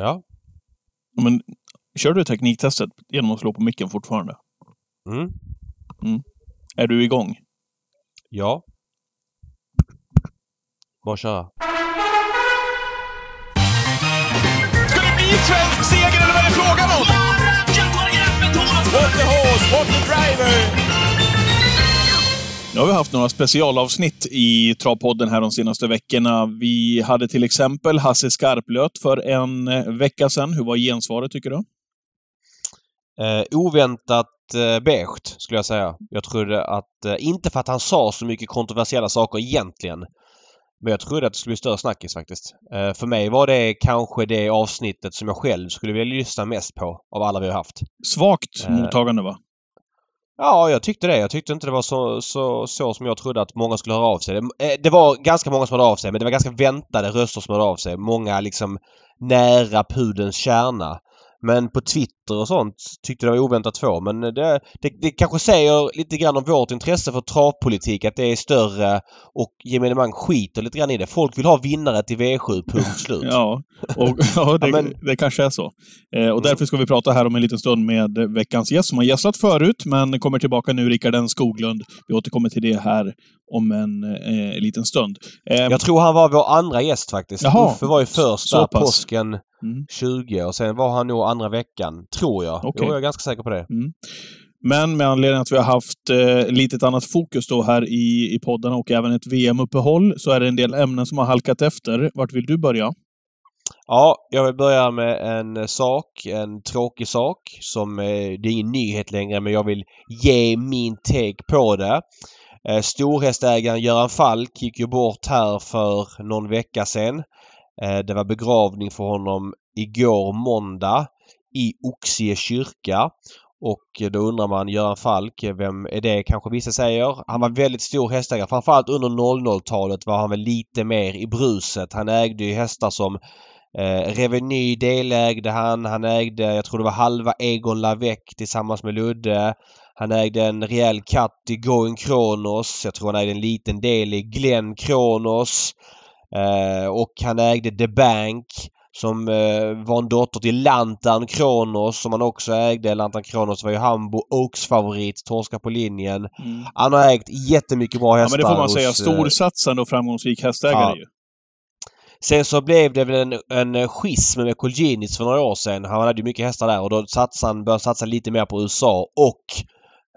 Ja. Men kör du tekniktestet genom att slå på micken fortfarande? Mm. Är du igång? Ja. Bara köra. Ska det bli svensk seger eller vad är det frågan om? What the horse, what the driver! Nu har vi haft några specialavsnitt i Travpodden här de senaste veckorna. Vi hade till exempel Hasse Skarplöt för en eh, vecka sedan. Hur var gensvaret tycker du? Eh, oväntat eh, beige skulle jag säga. Jag trodde att, eh, inte för att han sa så mycket kontroversiella saker egentligen. Men jag trodde att det skulle bli större snackis faktiskt. Eh, för mig var det kanske det avsnittet som jag själv skulle vilja lyssna mest på av alla vi har haft. Svagt Eh. mottagande va? Ja, jag tyckte det. Jag tyckte inte det var så, så, så som jag trodde att många skulle höra av sig. Det, eh, det var ganska många som hörde av sig men det var ganska väntade röster som hörde av sig. Många liksom nära pudens kärna. Men på Twitter och sånt tyckte det var oväntat få. Men det, det, det kanske säger lite grann om vårt intresse för travpolitik att det är större och gemene man skiter lite grann i det. Folk vill ha vinnare till V7, punkt slut. Ja, och, ja, det, men- det kanske är så. Eh, och därför ska vi prata här om en liten stund med veckans gäst som har gästat förut, men kommer tillbaka nu, Rickard N Skoglund. Vi återkommer till det här om en eh, liten stund. Eh, Jag tror han var vår andra gäst faktiskt. Jaha. Uffe var ju först Så där pass. påsken Mm. 20 och sen var han nog andra veckan, tror jag. Jo, jag är ganska säker på det. Men med anledning att vi har haft eh, lite ett annat fokus då här i, i podden och även ett VM-uppehåll så är det en del ämnen som har halkat efter. Vart vill du börja? Ja, jag vill börja med en sak, en tråkig sak som eh, det är ingen nyhet längre men jag vill ge min take på det. Eh, Storhästägaren Göran Falk gick ju bort här för någon vecka sedan. Eh, Det var begravning för honom igår måndag i Oxie kyrka. Och då undrar man Göran Falk, vem är det kanske vissa säger? Han var väldigt stor hästägare. Framförallt under 00-talet var han väl lite mer i bruset. Han ägde ju hästar som Eh, Reveny delägde han. Han ägde, jag tror det var halva Egon Lavec tillsammans med Ludde. Han ägde en rejäl katt i Going Kronos. Jag tror han ägde en liten del i Glenn Kronos. Eh, och han ägde The Bank som eh, var en dotter till Lantern Kronos som han också ägde. Lantern Kronos var ju Hambo Oaks favorit, torska på linjen. Han har ägt jättemycket bra Ja, hästar. men det får man säga. hos, eh, Storsatsande och framgångsrik hästägare ja. ju. Sen så blev det väl en, en schism med Colginis för några år sedan. Han hade ju mycket hästar där och då satsade han, började satsa lite mer på USA och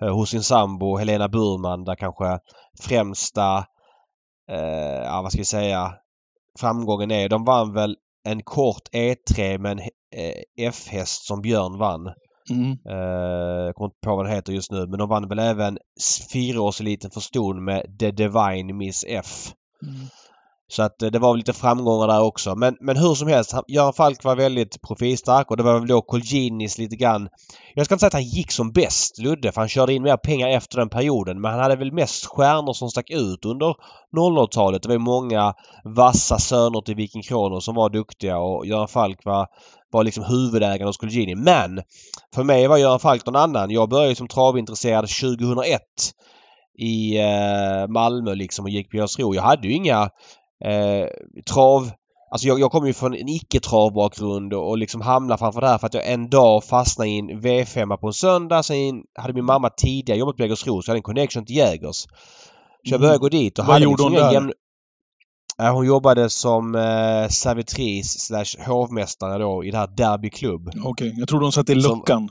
eh, hos sin sambo Helena Burman där kanske främsta, eh, ja vad ska vi säga, framgången är. De vann väl en kort E3 med en eh, F-häst som Björn vann. Mm. Eh, jag kommer inte på vad den heter just nu men de vann väl även fyraårseliten för ston med The Divine Miss F. Så att eh, det var lite framgångar där också. Men, men hur som helst, Göran Falk var väldigt profilstark och det var väl då Colginis lite grann... Jag ska inte säga att han gick som bäst, Ludde, för han körde in mer pengar efter den perioden. Men han hade väl mest stjärnor som stack ut under 00-talet. Det var ju många vassa söner till Viking Kronor som var duktiga och Göran Falk var, var liksom huvudägaren hos Colgini. Men för mig var Göran Falk någon annan. Jag började som travintresserad 2001 i eh, Malmö liksom och gick på Jägersro. Jag hade ju inga eh, trav... Alltså jag, jag kommer ju från en icke-travbakgrund och, och liksom hamnade framför det här för att jag en dag fastnade i en V5 på en söndag. Sen hade min mamma tidigare jobbat på Jägersro så jag hade en connection till Jägers. Så jag Mm. började gå dit och Vad hade gjorde liksom hon där? jämn- Eh, Hon jobbade som eh, servitris slash hovmästare då i det här Derby Club. Okej, jag tror de satt i Som- luckan.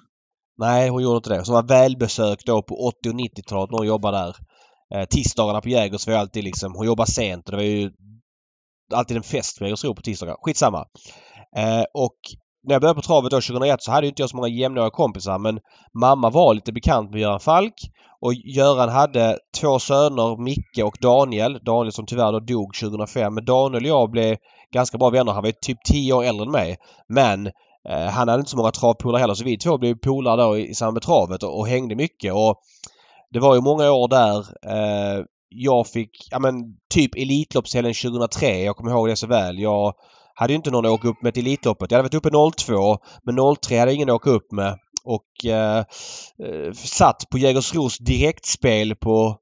Nej, hon gjorde inte det. Som var välbesökt då på 80 och 90-talet när hon jobbade där. Eh, tisdagarna på Jägers var ju alltid liksom... Hon jobbade sent och det var ju alltid en fest med Jägersro på tisdagar. Skitsamma. Eh, och när jag började på travet då 2001 så hade inte jag så många jämnåriga kompisar men mamma var lite bekant med Göran Falk. Och Göran hade två söner, Micke och Daniel. Daniel som tyvärr då dog 2005. Men Daniel och jag blev ganska bra vänner. Han var ju typ 10 år äldre än mig. Men eh, han hade inte så många travpolare heller så vi två blev polare då i, i samband med travet och, och hängde mycket. Och det var ju många år där eh, jag fick, ja men typ Elitloppshelgen 2003. Jag kommer ihåg det så väl. Jag hade ju inte någon att åka upp med till Elitloppet. Jag hade varit uppe 02 men 03 hade jag ingen att åka upp med. Och eh, eh, satt på Jägersros direktspel på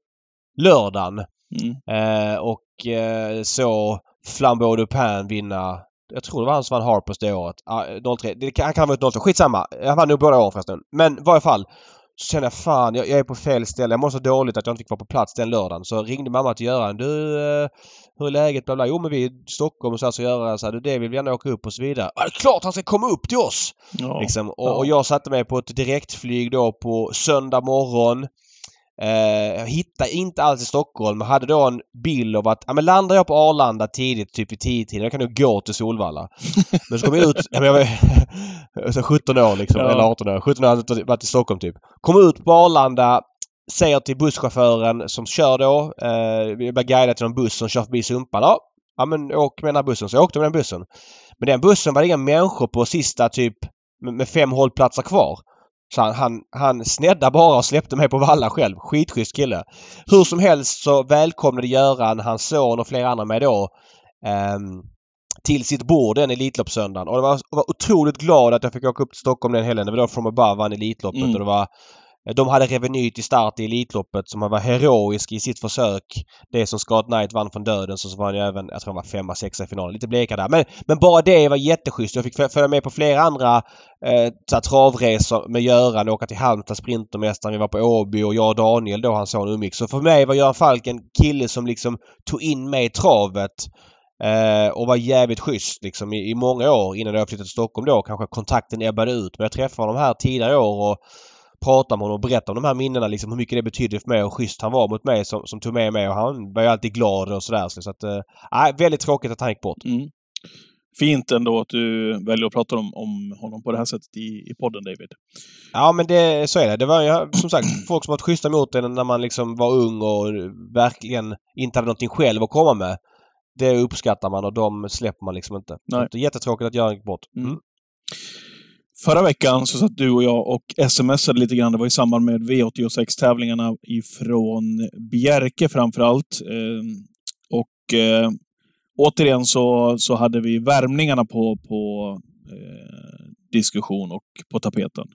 lördagen. Mm. Eh, och eh, så Flambeau de Pain vinna Jag tror det var han som vann Harpers det året. Ja, 03. Det han kan ha varit 02. Skitsamma. Han vann nog båda åren förresten. Men i varje fall. Så kände jag fan, jag, jag är på fel ställe. Jag mår så dåligt att jag inte fick vara på plats den lördagen. Så ringde mamma till Göran. Du, eh, hur är läget? Bla, bla. Jo men vi är i Stockholm och så här så Göran sa du det vill vi gärna åka upp och så vidare. Ja, det är klart han ska komma upp till oss! Ja. Liksom. Och, och jag satte mig på ett direktflyg då på söndag morgon. Eh, jag hittade inte alls i Stockholm men hade då en bild av att ja, men landar jag på Arlanda tidigt, typ vid 10-tiden, jag kan nog gå till Solvalla. Men så kom jag ut, ja, men jag var så 17 år liksom, Ja. eller 18 år. 17 år hade jag varit i Stockholm typ. Kom ut på Arlanda, säger till busschauffören som kör då, eh, vi blir guidade till någon buss som kör förbi Sumpan. Ja, ja men åk med den här bussen. Så jag åkte med den bussen. Men den bussen var det inga människor på sista typ med med fem hållplatser kvar. Så han, han, han sneddade bara och släppte mig på valla själv. Skitschysst kille. Hur som helst så välkomnade Göran, hans son och flera andra mig då ehm, till sitt bord den Elitloppssöndagen. Och jag var, var otroligt glad att jag fick åka upp till Stockholm den helgen. Det var då From Above vann Elitloppet Mm. och det var de hade reveny till start i Elitloppet som var heroisk i sitt försök. Det som Scott Knight vann från döden så var han ju även, jag tror han var femma, sexa i finalen. Lite bleka där. Men, men bara det var jätteschysst. Jag fick följa med på flera andra eh, så här travresor med Göran. Åka till Halmstad, Sprintermästaren. Vi var på Åby och jag och Daniel då, hans son umgicks. Så för mig var Göran Falk en kille som liksom tog in mig i travet. Eh, och var jävligt schysst liksom i, i många år innan jag flyttade till Stockholm då. Kanske kontakten ebbade ut. Men jag träffade honom här tidigare i år och pratade med honom och berättade om de här minnena liksom hur mycket det betydde för mig och schysst han var mot mig som, som tog med mig och han var ju alltid glad och sådär. Så att, eh, väldigt tråkigt att han gick bort. Mm. Fint ändå att du väljer att prata om, om honom på det här sättet i, i podden, David. Ja men det, så är det. Det var ju som sagt folk som varit schyssta mot en när man liksom var ung och verkligen inte hade någonting själv att komma med. Det uppskattar man och de släpper man liksom inte. Så Nej. att det är jättetråkigt att Göran gick bort. Mm. Förra veckan så satt du och jag och smsade lite grann. Det var i samband med V86-tävlingarna ifrån Bjerke framför allt. Ehm, och eh, återigen så, så hade vi värmningarna på, på eh, diskussion och på tapeten.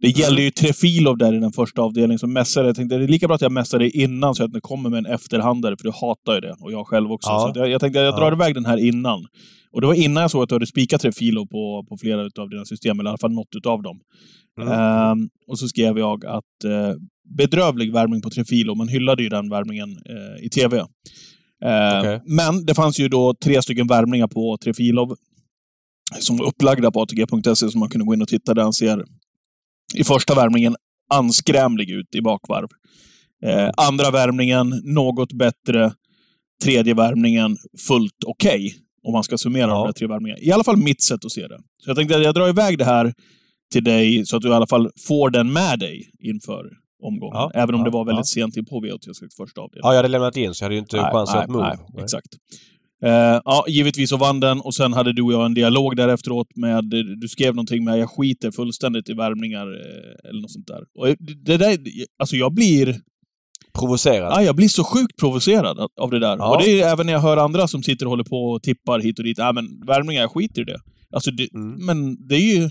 Det gällde ju Trefilov där i den första avdelningen som mässade. Jag tänkte det är lika bra att jag mässar det innan så att det kommer med en efterhandare, för du hatar ju det. Och jag själv också. Ja. Så jag, jag tänkte jag drar Ja. iväg den här innan. Och det var innan jag såg att du hade spikat Trefilov på, på flera av dina system, eller i alla fall något utav dem. Mm. Ehm, och så skrev jag att eh, bedrövlig värmning på Trefilo. Man hyllade ju den värmningen eh, i TV. Ehm, Okej. Men det fanns ju då tre stycken värmningar på Trefilov som var upplagda på ATG.se som man kunde gå in och titta där han ser i första värmningen anskrämlig ut i bakvarv. Eh, andra värmningen något bättre. Tredje värmningen fullt okej. om man ska summera Ja. de där tre värmningarna. I alla fall mitt sätt att se det. Så jag tänkte att jag drar iväg det här till dig så att du i alla fall får den med dig inför omgången. Ja, Även om ja, det var väldigt ja. sent in på V86 första avdelningen. Ja, jag hade lämnat in så jag hade ju inte chans att move. nej, exakt. Eh, ja, givetvis så vann den och sen hade du och jag en dialog där efteråt med, du skrev någonting med jag skiter fullständigt i värmningar eh, eller något sånt där. Och det, där, alltså jag blir, Provocerad. ja, jag blir så sjukt provocerad av- av det där. Ja. Och det är även när jag hör andra som sitter och håller på och tippar hit och dit. Ja, men värmningar, jag skiter i det. Alltså, det, Mm. men det är ju...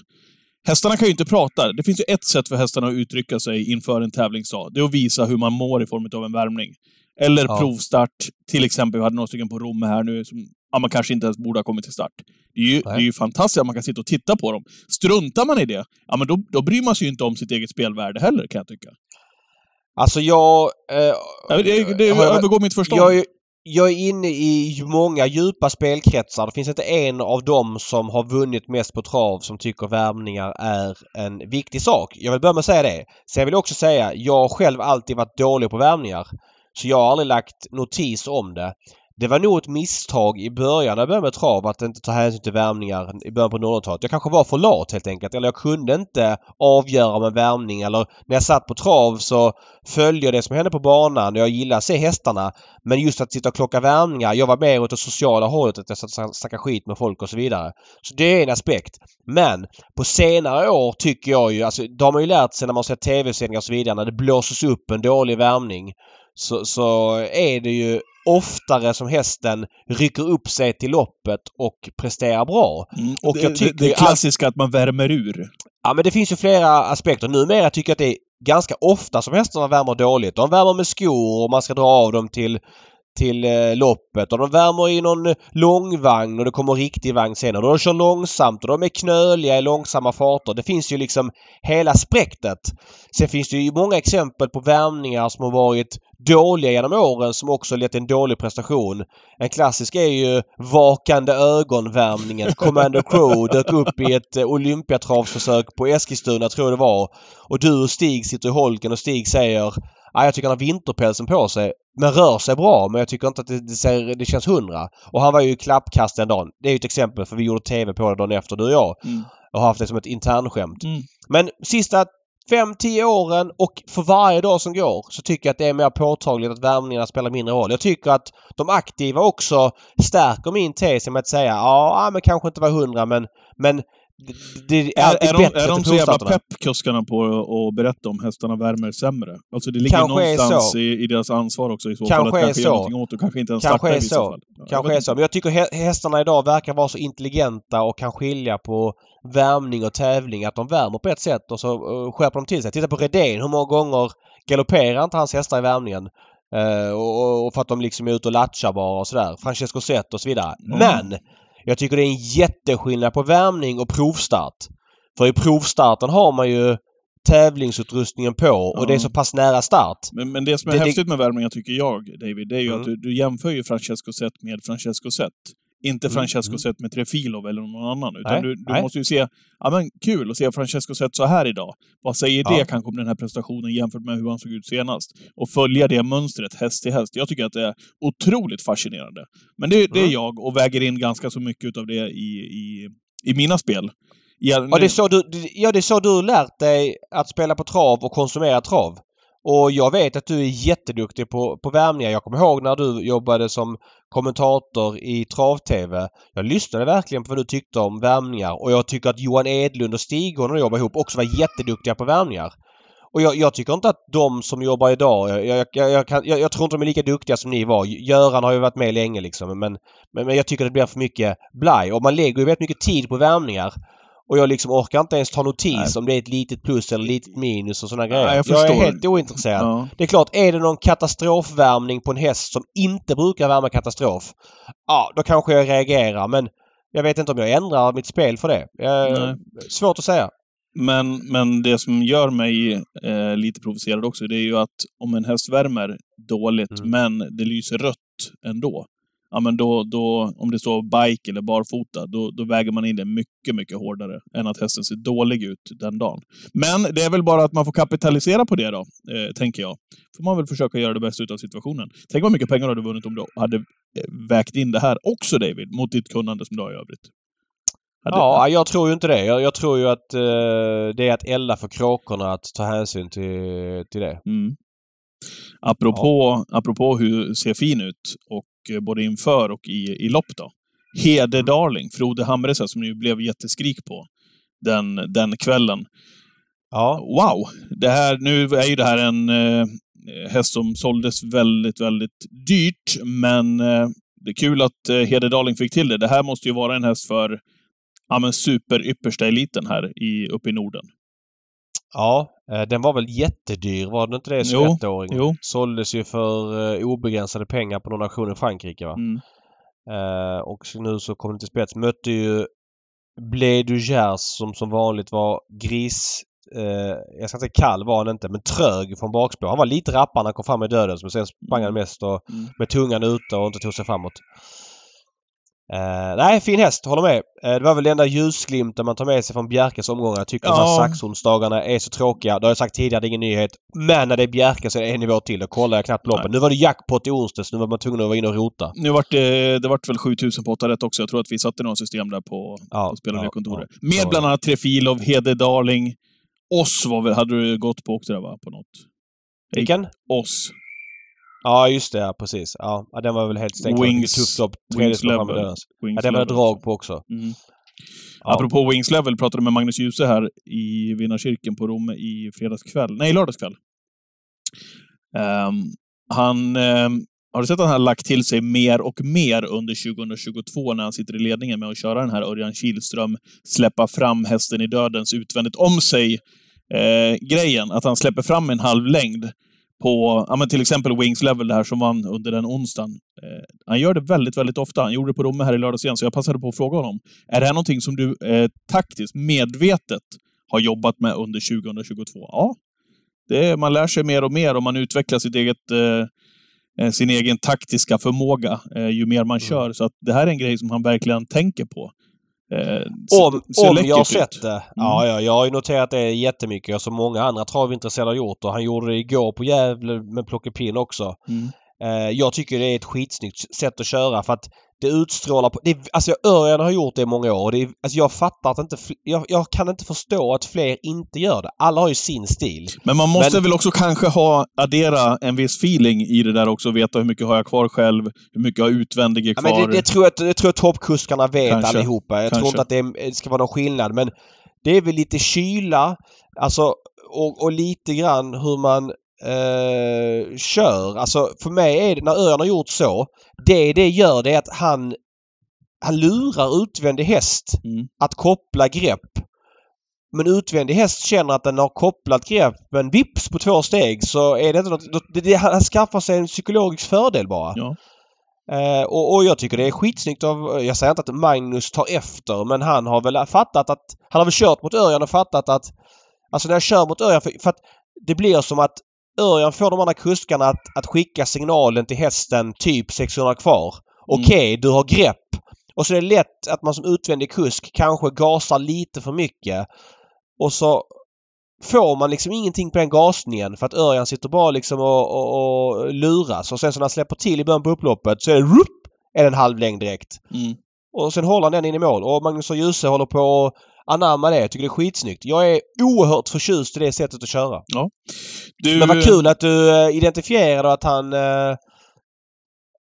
Hästarna kan ju inte prata. Det finns ju ett sätt för hästarna att uttrycka sig inför en tävlingsdag. Det är att visa hur man mår i form av en värmning. Eller Ja. provstart. Till exempel, vi hade några stycken på Romme här nu som ja, man kanske inte ens borde ha kommit till start. Det är, ju, det är ju fantastiskt att man kan sitta och titta på dem. Struntar man i det, ja men då, då bryr man sig ju inte om sitt eget spelvärde heller, kan jag tycka. Alltså jag... Eh, Ja, Det, det jag- övergår mitt förstånd. Jag är, jag är inne i många djupa spelkretsar. Det finns inte en av dem som har vunnit mest på trav som tycker värvningar är en viktig sak. Jag vill börja med att säga det. Sen vill jag också säga, jag har själv alltid varit dålig på värvningar. Så jag har aldrig lagt notis om det. Det var nog ett misstag i början när jag började med trav att inte ta hänsyn till värmningar i början på 00-talet. Jag kanske var för lat helt enkelt. Eller jag kunde inte avgöra om en eller när jag satt på trav så följde jag det som hände på banan. Jag gillar att se hästarna. Men just att sitta och klocka värmningar. Jag var mer åt det sociala hållet. Att jag satt och snackade skit med folk och så vidare. Så det är en aspekt. Men på senare år tycker jag ju, alltså det har man ju lärt sig när man ser tv-sändningar och så vidare. När det blåses upp en dålig värmning. Så, så är det ju oftare som hästen rycker upp sig till loppet och presterar bra. Mm. och jag det, tycker det, det klassiska att man värmer ur. Ja men det finns ju flera aspekter. Numera tycker jag att det är ganska ofta som hästarna värmer dåligt. De värmer med skor och man ska dra av dem till till eh, loppet och de värmer i någon långvagn och det kommer riktig vagn sen och de kör långsamt och de är knöliga i långsamma farter. Det finns ju liksom hela spektret. Sen finns det ju många exempel på värmningar som har varit dåliga genom åren som också lett till en dålig prestation. En klassisk är ju vakande ögonvärmningen. Commander Crow dök upp i ett eh, Olympiatravsförsök på Eskilstuna tror jag det var. Och du och Stig sitter i holken och Stig säger Ja, jag tycker han har vinterpälsen på sig men rör sig bra men jag tycker inte att det, det, ser, det känns hundra. Och han var ju klappkast den dagen. Det är ju ett exempel för vi gjorde TV på det dagen efter du och jag. Mm. Och har haft det som ett internskämt. Mm. Men sista 5-10 åren och för varje dag som går så tycker jag att det är mer påtagligt att värvningarna spelar mindre roll. Jag tycker att de aktiva också stärker min tes med att säga ja, men kanske inte var hundra men, men det, är, Är, är, bättre de, är de så jävla pepp, kuskarna, på att berätta om hästarna värmer sämre? Alltså det ligger Kanske någonstans i, i deras ansvar också i så Kanske fall att kanske så. göra någonting åt och kanske inte ens Kanske starta i är vissa så. fall. Ja, Kanske är så. Men jag tycker hä- hästarna idag verkar vara så intelligenta och kan skilja på värmning och tävling. Att de värmer på ett sätt och så uh, skärper de till sig. Titta på Redén. Hur många gånger galopperar inte hans hästar i värmningen? Eh, och, och för att de liksom är ute och latchar bara och sådär. Francesco Zet och så vidare. Mm. Men! Jag tycker det är en jätteskillnad på värmning och provstart. För i provstarten har man ju tävlingsutrustningen på och Ja. det är så pass nära start. Men, men det som är Det- häftigt med värmningar tycker jag, David, det är ju Mm. att du, du jämför ju Francesco Zet med Francesco Zet. Inte Mm, Francesco mm. Zet med Trefilov eller någon annan. Utan Nej, du, du nej. måste ju se, ja men kul att se Francesco Zet så här idag. Vad säger Ja. det kanske om den här prestationen jämfört med hur han såg ut senast? Och följa det mönstret häst till häst. Jag tycker att det är otroligt fascinerande. Men det, det är Mm. jag och väger in ganska så mycket av det i, i, i mina spel. Ja, Ja det, är så du, ja, det är så du lärt dig att spela på trav och konsumera trav. Och jag vet att du är jätteduktig på, på värmningar. Jag kommer ihåg när du jobbade som kommentator i trav-tv. Jag lyssnade verkligen på vad du tyckte om värmningar och jag tycker att Johan Edlund och Stig när de jobbade ihop också var jätteduktiga på värmningar. Och jag, jag tycker inte att de som jobbar idag, jag, jag, jag, kan, jag, jag tror inte de är lika duktiga som ni var. Göran har ju varit med länge liksom men, men, men jag tycker det blir för mycket blaj. Och man lägger ju väldigt mycket tid på värmningar. Och jag liksom orkar inte ens ta notis Nej. om det är ett litet plus eller litet minus och sådana grejer. jag jag, är helt ointresserad. Ja. Det är klart, är det någon katastrofvärmning på en häst som inte brukar värma katastrof. Ja, då kanske jag reagerar men jag vet inte om jag ändrar mitt spel för det. Nej. svårt att säga. Men, men det som gör mig eh, lite provocerad också, det är ju att om en häst värmer dåligt, Mm. men det lyser rött ändå. Ja, men då, då, om det står bike eller barfota, då, då väger man in det mycket, mycket hårdare än att hästen ser dålig ut den dagen. Men det är väl bara att man får kapitalisera på det då, eh, tänker jag. Får man väl försöka göra det bästa av situationen. Tänk vad mycket pengar du hade vunnit om du hade eh, vägt in det här också, David, mot ditt kunnande som du har i övrigt. Hade- Ja, jag tror ju inte det. Jag, jag tror ju att eh, det är att elda för kråkorna att ta hänsyn till, till det. Mm. Apropå, apropå hur ser fin ut, och eh, både inför och i, i lopp då. Hede Darling, Frode Hamresa, som det blev jätteskrik på den, den kvällen. Ja. Wow! Det här, nu är ju det här en eh, häst som såldes väldigt, väldigt dyrt, men eh, det är kul att eh, Hede Darling fick till det. Det här måste ju vara en häst för ja, men super-yppersta eliten här i, uppe i Norden. Ja, den var väl jättedyr, var den inte det som Jo, ettåring? jo. Såldes ju för eh, obegränsade pengar på någon auktion i Frankrike va? Mm. Eh, och nu så kom den till spets. Mötte ju Blé du Gers som som vanligt var gris... Eh, jag ska inte säga kall var han inte, men trög från bakspår. Han var lite rappare när han kom fram med döden men sen sprang han mest och, Mm. med tungan ute och inte tog sig framåt. Eh, nej, fin häst. Håller med. Eh, det var väl den där ljusglimten man tar med sig från Bjerkes omgångar. Jag tycker Ja. här saxonsdagarna är så tråkiga. Det har jag sagt tidigare, det är ingen nyhet. Men när det är Bjerke så är det en nivå till. Då kollar jag knappt loppen. Nej. Nu var det jackpot i onsdags. Nu var man tvungen att vara inne och rota. Nu vart det, det vart väl 7000 på 8 rätt också. Jag tror att vi satte några system där på, Ja, på spelarkontoret. ja, Med ja. bland annat Trefilov, Hede Darling. Oss var väl, hade du gått på också där va? På något? Vilken? Oss. Ja, just det. Ja, precis. Ja, den var väl helt stängt. Wings- tufft. Tredje Wings level. Wings Ja, den var det drag på också. Mm. Ja. Apropå Wings Level, pratade med Magnus Djuse här i Vinnarkyrkan på Rom i fredagskväll. Nej, lördagskväll. Ehm, han... ehm, har du sett att han har lagt till sig mer och mer under 2022 när han sitter i ledningen med att köra den här Örjan Kihlström släppa fram hästen i dödens utvändigt om sig eh, grejen? Att han släpper fram en halv längd på ja, men till exempel Wings Level där som vann under den onsdagen. Eh, han gör det väldigt, väldigt ofta. Han gjorde det på Romme här i lördags igen, så jag passade på att fråga honom. Är det här någonting som du eh, taktiskt, medvetet har jobbat med under 2022? Ja, det är, man lär sig mer och mer och man utvecklar sitt eget, eh, sin egen taktiska förmåga eh, ju mer man mm. kör. Så att det här är en grej som han verkligen tänker på. Eh, om om jag sett det. Mm. Ja, ja, jag har ju noterat det jättemycket. Som många andra travintresserade har gjort. Och han gjorde det igår på Gävle med plockepinn också. Mm. Eh, jag tycker det är ett skitsnyggt sätt att köra för att det utstrålar på... Det, alltså Örjan har gjort det i många år. Det är, alltså jag fattar att inte... Jag, jag, kan inte förstå att fler inte gör det. Alla har ju sin stil. Men man måste men, väl också kanske ha, addera en viss feeling i det där också. Veta hur mycket har jag kvar själv? Hur mycket har utvändige kvar? Ja, men det, det, tror jag, det tror jag toppkuskarna vet kanske, allihopa. Jag kanske. tror inte att det, det ska vara någon skillnad. Men det är väl lite kyla. Alltså och, och lite grann hur man eh, kör. Alltså för mig är det, när Örjan har gjort så, det det gör det är att han han lurar utvändig häst mm. att koppla grepp. Men utvändig häst känner att den har kopplat grepp men vips på två steg så är det inte något... Det, det, han skaffar sig en psykologisk fördel bara. Ja. Eh, och, och, jag tycker det är skitsnyggt av... Jag säger inte att Magnus tar efter men han har väl fattat att... Han har väl kört mot Örjan och fattat att... Alltså när jag kör mot Örjan för, för att det blir som att Örjan får de andra kuskarna att, att skicka signalen till hästen typ 600 kvar. Okej, okay, mm. du har grepp. Och så är det lätt att man som utvändig kusk kanske gasar lite för mycket. Och så får man liksom ingenting på den gasningen för att Örjan sitter bara liksom och, och, och luras. Och sen så när han släpper till i början på upploppet så är det rup, är det en halv längd direkt. Mm. Och sen håller han den in i mål. Och Magnus och Djuse håller på anamma det. Jag tycker det är skitsnyggt. Jag är oerhört förtjust i det sättet att köra. Ja. Du... Men vad kul att du uh, identifierade att han uh,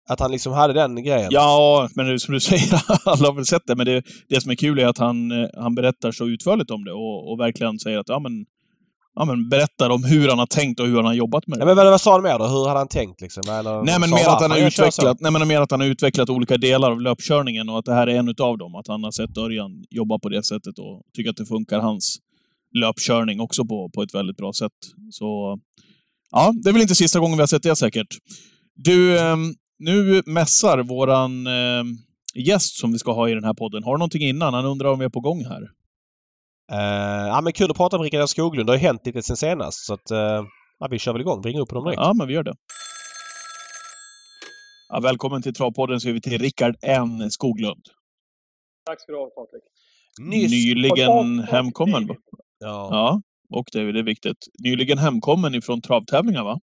att han liksom hade den grejen. Ja, men som du säger, alla har väl sett det. Men det, det som är kul är att han, eh, han berättar så utförligt om det och, och verkligen säger att ja, men ja, men berättar om hur han har tänkt och hur han har jobbat med det. Ja, men vad sa han mer då? Hur hade han tänkt liksom? Eller, nej, men mer att, han har utvecklat, nej, men mer att han har utvecklat olika delar av löpkörningen och att det här är en utav dem. Att han har sett Örjan jobba på det sättet och tycker att det funkar hans löpkörning också på, på ett väldigt bra sätt. Så ja, det är väl inte sista gången vi har sett det säkert. Du, ehm, nu mässar våran ehm, gäst som vi ska ha i den här podden. Har du någonting innan? Han undrar om vi är på gång här. Uh, ja men kul att prata med Rickard Skoglund. Det har hänt lite sen senast så att uh, ja, vi kör väl igång. Vi ringer upp honom direkt. Ja men vi gör det. Ja, välkommen till Travpodden så är vi till Rickard N Skoglund. Tack ska du ha Patrik. Nyss... Nyligen hemkommen. Ja. ja. Och det, det är viktigt. Nyligen hemkommen ifrån travtävlingar va?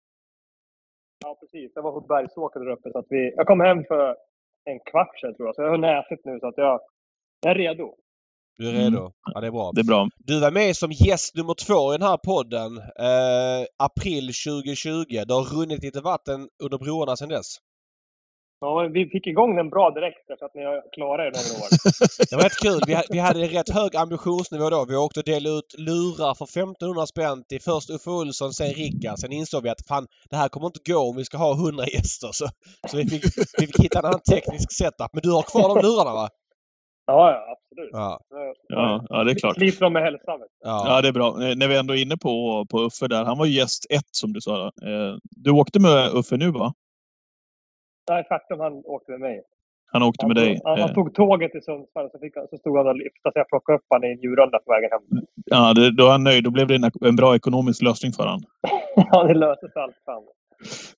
Ja precis. Jag var på Bergsåker där uppe så att vi... Jag kom hem för en kvart sedan tror jag. Så jag har näsit nu så att jag, jag är redo. Du är redo? Mm. Ja, det är bra. Det är bra. Du var med som gäst nummer två i den här podden. Eh, april 2020. Det har runnit lite vatten under broarna sedan dess. Ja, vi fick igång den bra direkt efter att ni har klarat er några år. det var rätt kul. Vi, vi hade en rätt hög ambitionsnivå då. Vi åkte och delade ut lurar för 1500 spänn till först Uffe Olsson, sen Rickard. Sen insåg vi att fan, det här kommer inte gå om vi ska ha 100 gäster. Så, så vi, fick, vi fick hitta en annan teknisk setup. Men du har kvar de lurarna va? Ja, ja absolut. Ja. Ja, ja, det är klart. Sliter de med hälsan. Ja. ja, det är bra. Eh, när vi ändå är inne på, på Uffe där. Han var gäst ett som du sa. Eh, du åkte med Uffe nu va? Nej, faktum han åkte med mig. Han åkte han med dig? Han, han, eh. tog tåget till Sundsvall och så, fick, så stod han och lyfte så jag plockade upp honom i en djurrunda på vägen hem. Ja, det, då är han nöjd. Då blev det en, en bra ekonomisk lösning för honom. ja, det löste sig allt fram.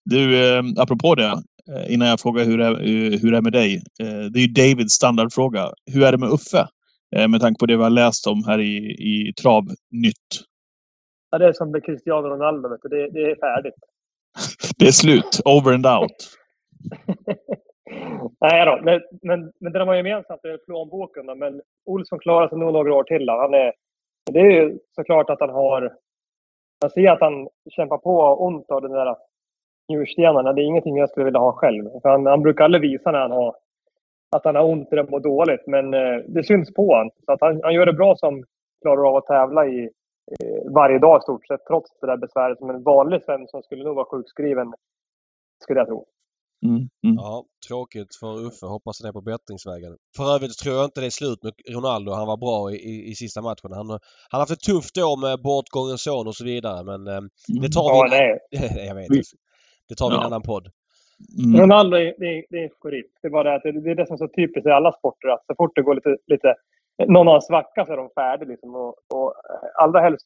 Du, eh, apropå det. Eh, innan jag frågar hur det, är, hur det är med dig. Eh, det är ju Davids standardfråga. Hur är det med Uffe? Eh, med tanke på det vi har läst om här i, i Travnytt. Ja, det är som med Cristiano Ronaldo. Vet du. Det, det är färdigt. det är slut. Over and out. Nej då, men, men, men det de har gemensamt är plånboken. Då. Men Olsson klarar sig nog några år till. Då. Han är, det är ju såklart att han har... Man ser att han kämpar på ont av den där njurstenarna. Det är ingenting jag skulle vilja ha själv. För han, han brukar aldrig visa när han har, att han har ont eller mår dåligt. Men eh, det syns på honom. Så att han, han gör det bra som klarar av att tävla i eh, varje dag i stort sett. Trots det där besväret som en vanlig Svensson skulle nog vara sjukskriven. Skulle jag tro. Mm, mm. Ja, tråkigt för Uffe. Hoppas han är på bättringsvägen. För övrigt tror jag inte det är slut med Ronaldo. Han var bra i, i, i sista matchen. Han, han har haft ett tufft år med bortgången son och så vidare men eh, det tar Ja, vi... nej. jag vet. Vi- Det tar vi i en Ja. annan podd. Mm. Ronaldo är, det är, det är en. Det är bara det att det, det är det som är så typiskt i alla sporter. Att så fort det går lite, lite någon har en svacka så är de färdiga. Liksom. Och, och eh, allra helst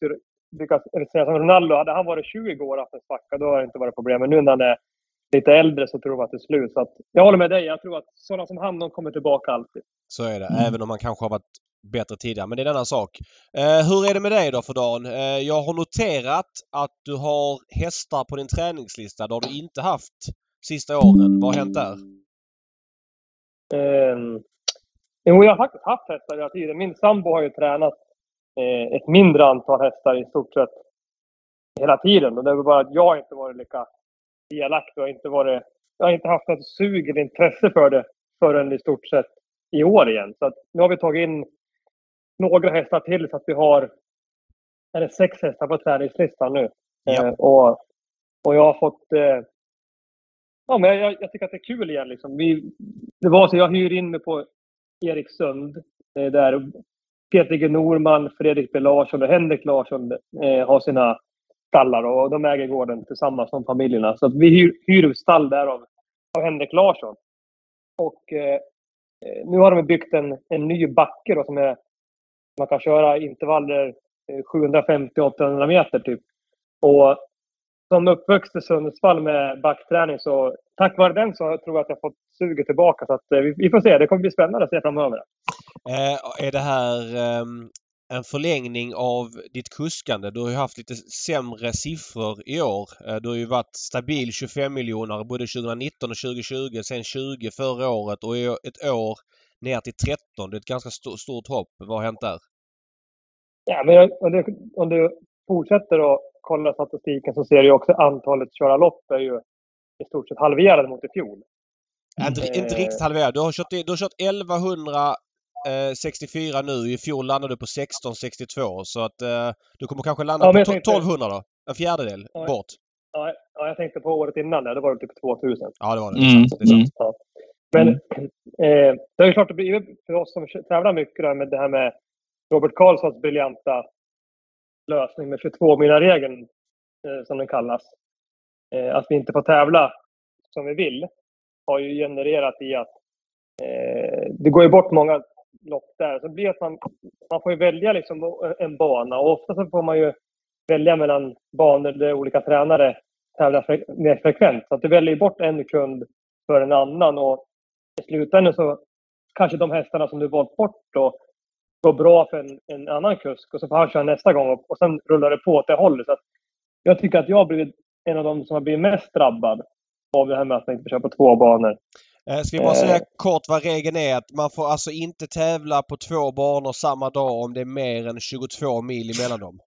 lyckas, säga som Ronaldo, hade han varit 20 år och haft en svacka då har det inte varit problem. Men nu när han är lite äldre så tror jag att det är slut. Så att, jag håller med dig. Jag tror att sådana som han, de kommer tillbaka alltid. Så är det. Mm. Även om han kanske har varit bättre tidigare. Men det är en annan sak. Eh, hur är det med dig då för dagen? Eh, jag har noterat att du har hästar på din träningslista. Det har du inte haft sista åren. Vad har hänt där? Eh, jo, jag har faktiskt haft hästar hela tiden. Min sambo har ju tränat eh, ett mindre antal hästar i stort sett hela tiden. Och det är väl bara att jag inte varit lika delaktig och inte varit... Jag har inte haft något sug eller intresse för det förrän i stort sett i år igen. Så att nu har vi tagit in några hästar till så att vi har är det sex hästar på träningslistan nu. Ja. Eh, och, och jag har fått... Eh, ja, men jag, jag tycker att det är kul igen. Liksom. Vi, det var så jag hyr in mig på Eriksund. Eh, där Peter G Norman, Fredrik B Larsson och Henrik Larsson eh, har sina stallar och de äger gården tillsammans som familjerna. Så vi hyr, hyr stall där av, av Henrik Larsson. Och nu har de byggt en, en ny backe då, som är, man kan köra intervaller eh, 750-800 meter typ. Och som uppvuxen i Sundsvall med backträning så tack vare den så tror jag att jag fått suget tillbaka. Så att, eh, vi, vi får se. Det kommer bli spännande att se framöver. Eh, är det här eh, en förlängning av ditt kuskande? Du har ju haft lite sämre siffror i år. Eh, du har ju varit stabil 25 miljoner både 2019 och 2020, sen 20 förra året och ett år ner till 13. Det är ett ganska sto- stort hopp. Vad har hänt där? Ja, men jag- om, du, om du fortsätter att kolla statistiken så ser du ju också antalet köra lopp är ju i stort sett halverade mot i fjol. Inte, Eh. inte riktigt halverat. Du har kört, du har kört 1164 nu. I fjol landade du på 1662 så att eh, du kommer kanske landa Ja, på tänkte- 1200 då? En fjärdedel Ja. bort. Ja, ja, jag tänkte på året innan där, det var typ 2000. Ja, det var det. Mm, Det är sant. Det är sant. Ja. Men eh, det är klart, det blir för oss som tävlar mycket där med det här med Robert Karlssons briljanta lösning med 22 mina regeln eh, som den kallas. Eh, att vi inte får tävla som vi vill har ju genererat i att eh, det går ju bort många lopp där. Så det blir att man, man får välja liksom en bana och ofta så får man ju välja mellan banor där olika tränare tävlar fre- mer frekvent. Så att du väljer bort en kund för en annan och i slutändan så kanske de hästarna som du valt bort då går bra för en, en annan kusk och så får han köra nästa gång och, och sen rullar det på åt det hållet. Så att jag tycker att jag har blivit en av de som har blivit mest drabbad av det här med att man inte får köra på två banor. Eh, Ska vi bara Eh. säga kort vad regeln är att man får alltså inte tävla på två banor samma dag om det är mer än 22 mil emellan dem.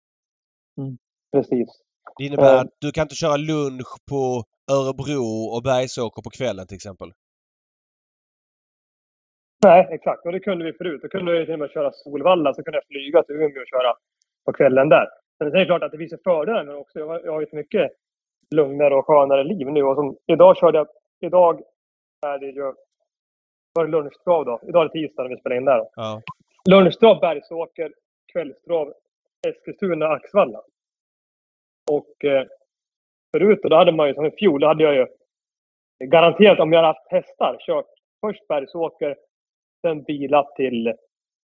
Precis. Det innebär Eh. att du kan inte köra lunch på Örebro och Bergsåker på kvällen till exempel. Nej, exakt. Och det kunde vi förut. Då kunde vi till och med köra Solvalla, så kunde jag flyga till Umeå och köra på kvällen där. Men det är klart att det finns fördelar det också. Jag har, ju ett mycket lugnare och skönare liv nu. Och som, idag körde jag... Idag är det ju... Var det lunchtrav då? Idag är det tisdag när vi spelar in där. Ja. Lunchtrav Bergsåker, kvällstrav Eskilstuna, Axvalla. Och eh, förut, då hade man ju som i fjol, då hade jag ju garanterat om jag hade haft hästar kört först Bergsåker, sen bilat till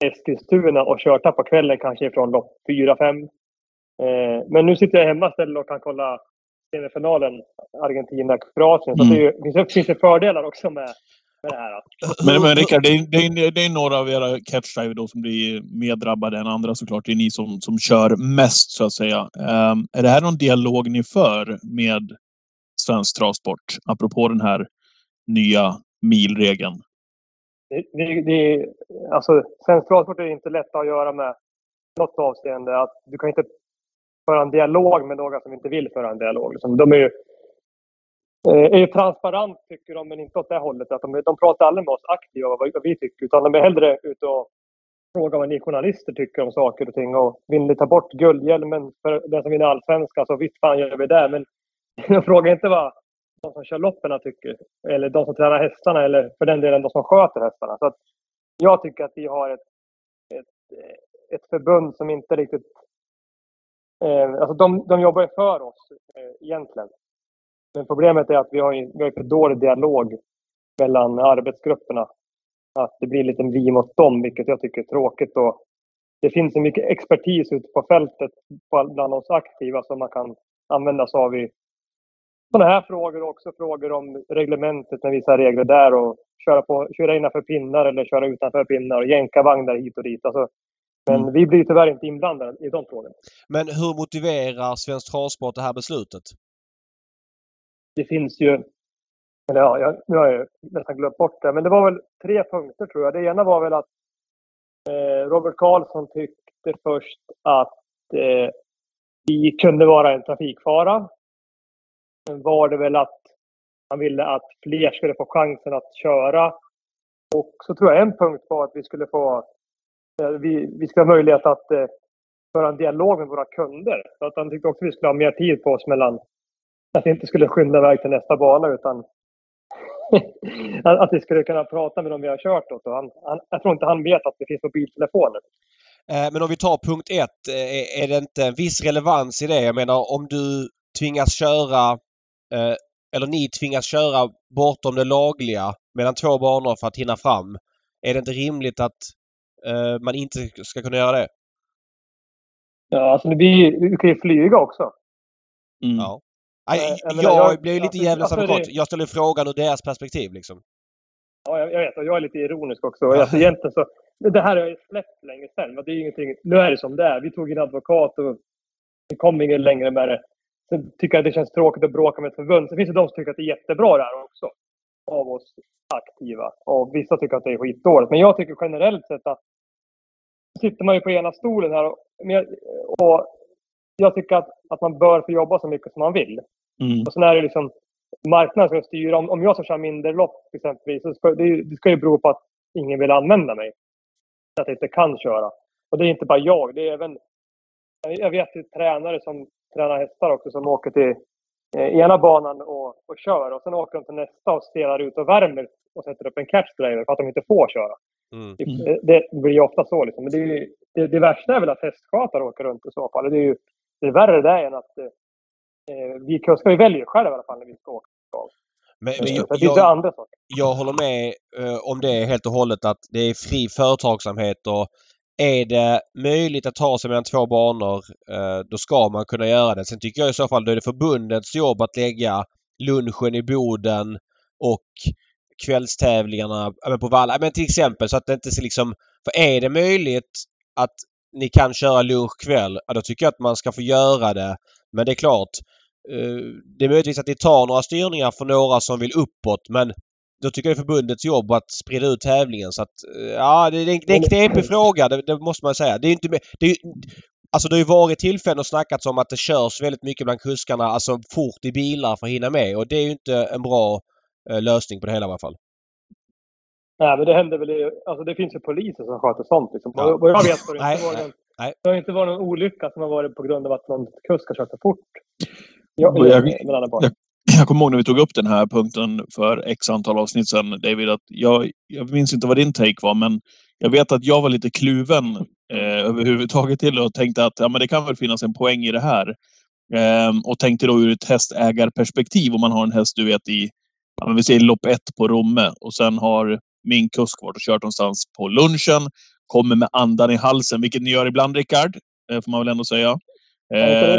Eskilstuna och kört där på kvällen kanske ifrån lopp 4-5. Eh, men nu sitter jag hemma istället och kan kolla semifinalen Argentina-Kroatien. Så Mm. det, ju, finns, det finns det fördelar också med, med det här. Men, men Rickard, det är, det, är, det är några av era catchdriver då som blir mer drabbade än andra såklart. Det är ni som, som kör mest så att säga. Ehm, är det här någon dialog ni för med Svensk Travsport? Apropå den här nya milregeln. Det, det, det, alltså, svensk travsport är inte lätt att göra med något avseende. Att du kan inte föra en dialog med några som inte vill föra en dialog. Liksom, de är ju, eh, är ju transparent tycker de, men inte åt det hållet. Att de, de pratar aldrig med oss aktiva vad, vad vi tycker. Utan de är hellre ute och frågar vad ni journalister tycker om saker och ting. Och vill ni ta bort guldhjälmen för den som vinner allsvenskan så visst fan gör vi det. Men de frågar inte vad de som kör loppen tycker. Eller de som tränar hästarna eller för den delen de som sköter hästarna. Så att jag tycker att vi har ett, ett, eh, ett förbund som inte riktigt... Eh, alltså de, de jobbar ju för oss eh, egentligen. Men problemet är att vi har, vi har för dålig dialog mellan arbetsgrupperna. Att det blir lite vi mot dem, vilket jag tycker är tråkigt. Och det finns så mycket expertis ute på fältet bland oss aktiva som man kan använda sig av i sådana här frågor och också frågor om reglementet med vissa regler där och köra, på, köra innanför pinnar eller köra utanför pinnar och jänka vagnar hit och dit. Alltså, men mm. vi blir tyvärr inte inblandade i de frågorna. Men hur motiverar Svensk Travsport det här beslutet? Det finns ju, eller ja, jag, nu har jag nästan glömt bort det, men det var väl tre punkter tror jag. Det ena var väl att eh, Robert Karlsson tyckte först att eh, vi kunde vara en trafikfara. Sen var det väl att han ville att fler skulle få chansen att köra. Och så tror jag en punkt var att vi skulle få eh, vi, vi skulle ha möjlighet att eh, föra en dialog med våra kunder. Så att han tyckte också att vi skulle ha mer tid på oss mellan att vi inte skulle skynda iväg till nästa bana utan att vi skulle kunna prata med dem vi har kört åt. Och han, han, jag tror inte han vet att det finns mobiltelefoner. Eh, men om vi tar punkt ett, eh, är det inte en viss relevans i det? Jag menar om du tvingas köra eh, eller ni tvingas köra bortom det lagliga mellan två banor för att hinna fram. Är det inte rimligt att man inte ska kunna göra det? Ja, alltså vi, vi kan ju flyga också. Mm. Ja. Jag, jag, jag, jag blir ju lite alltså, djävulens alltså, advokat. Jag ställer frågan ur deras perspektiv liksom. Ja, jag, vet. Och jag är lite ironisk också. Ja. Alltså, egentligen så, det här har jag släppt länge sedan. Men det är ingenting, nu är det som det är. Vi tog in advokat och vi kom ingen längre med det. Sen tycker jag det känns tråkigt att bråka med ett förbund. Sen finns det de som tycker att det är jättebra det här också. Av oss aktiva. Och vissa tycker att det är skitdåligt. Men jag tycker generellt sett att sitter man ju på ena stolen här. Och, och jag tycker att, att man bör få jobba så mycket som man vill. Mm. Och sen är det liksom marknaden som styr. Om, om jag ska köra mindre lopp exempelvis, så ska, det, det ska ju bero på att ingen vill använda mig. Att jag inte kan köra. Och det är inte bara jag. Det är även, jag vet ju tränare som tränar hästar också som åker till eh, ena banan och, och kör och sen åker de till nästa och spelar ut och värmer och sätter upp en catchdriver för att de inte får köra. Mm. Det, det, blir ju ofta så. Liksom. Men det, det, det, värsta är väl att hästskötare åker runt i så fall. Det är ju det är värre det än att eh, vi kuskar, vi väljer själva i alla fall när vi ska åka. Men, men jag, jag, andra saker. jag håller med eh, om det helt och hållet att det är fri företagsamhet och är det möjligt att ta sig mellan två banor eh, då ska man kunna göra det. Sen tycker jag i så fall då är det förbundets jobb att lägga lunchen i Boden och kvällstävlingarna på Valla. Men till exempel så att det inte liksom... För är det möjligt att ni kan köra lunch kväll, ja, då tycker jag att man ska få göra det. Men det är klart, eh, det är möjligtvis att ni tar några styrningar för några som vill uppåt men då tycker jag det är förbundets jobb att sprida ut tävlingen så att eh, ja, det, är, det är en knepig fråga. Det, det, måste man säga. Det är inte... Det är, alltså det har ju varit tillfällen och snackats om att det körs väldigt mycket bland kuskarna, alltså fort i bilar för att hinna med och det är ju inte en bra eh, lösning på det hela i alla fall. Nej, men det händer väl... Alltså det finns ju poliser som sköter sånt. Liksom. Ja. Vad jag vet har det, inte varit någon, det har inte varit någon olycka som har varit på grund av att någon kusk har kört för fort. Jag, jag, jag, jag kommer ihåg när vi tog upp den här punkten för x antal avsnitt sedan, David, att jag, jag minns inte vad din take var, men jag vet att jag var lite kluven eh, överhuvudtaget till det och tänkte att ja, men det kan väl finnas en poäng i det här. Eh, och tänkte då ur ett hästägarperspektiv, om man har en häst du vet i, ja, vi säger lopp ett på Romme och sen har min kusk varit och kört någonstans på lunchen, kommer med andan i halsen, vilket ni gör ibland Rickard, eh, får man väl ändå säga. Eh,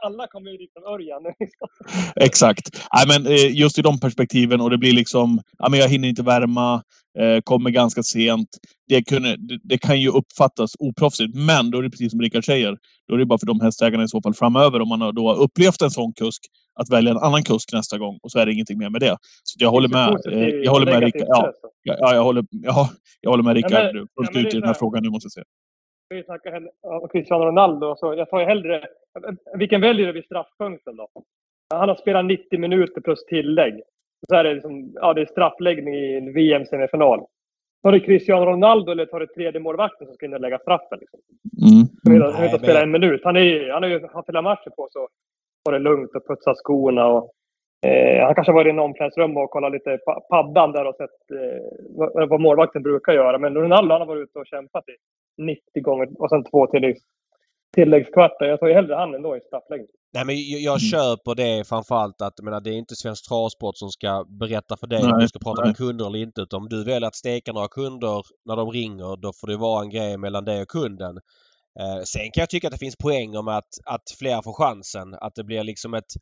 alla, kommer ju dit från Örjan. Exakt. Nej, men eh, just i de perspektiven och det blir liksom, jag hinner inte värma, eh, kommer ganska sent. Det, kunde, det, kan ju uppfattas oproffsigt, men då är det precis som Rickard säger. Då är det bara för de hästägarna i så fall framöver, om man då har upplevt en sån kusk, att välja en annan kusk nästa gång och så är det ingenting mer med det. Så jag håller med. Jag håller med Rickard. Ja, ja, jag håller, ja, jag håller med Rickard fullt ut i den här frågan nu måste jag säga vi snackar om Cristiano Ronaldo. Så jag tar ju hellre... Vilken väljer du vid straffpunkten då? Han har spelat 90 minuter plus tillägg. Så är det, liksom, ja, det är straffläggning i en VM-semifinal. Tar du Cristiano Ronaldo eller tar du tredje målvakten som ska in och lägga straffen? Liksom? Mm. Han har inte spelat en minut. Han, är, han har ju haft hela matchen på sig ta det lugnt och putsa skorna. Och, eh, han kanske har varit i en omklädningsrum och kollat lite pa- paddan där och sett eh, vad, vad målvakten brukar göra. Men Ronaldo han har varit ute och kämpat i 90 gånger och sen två tilläggs, tilläggskvartar. Jag tar ju hellre han ändå i straffläggning. Nej men jag, jag Mm. köper det framförallt att menar, det är inte Svensk Travsport som ska berätta för dig om du ska prata nej. med kunder eller inte. Utan om du väljer att steka några kunder när de ringer då får det vara en grej mellan dig och kunden. Eh, sen kan jag tycka att det finns poänger med att, att fler får chansen. Att det blir liksom ett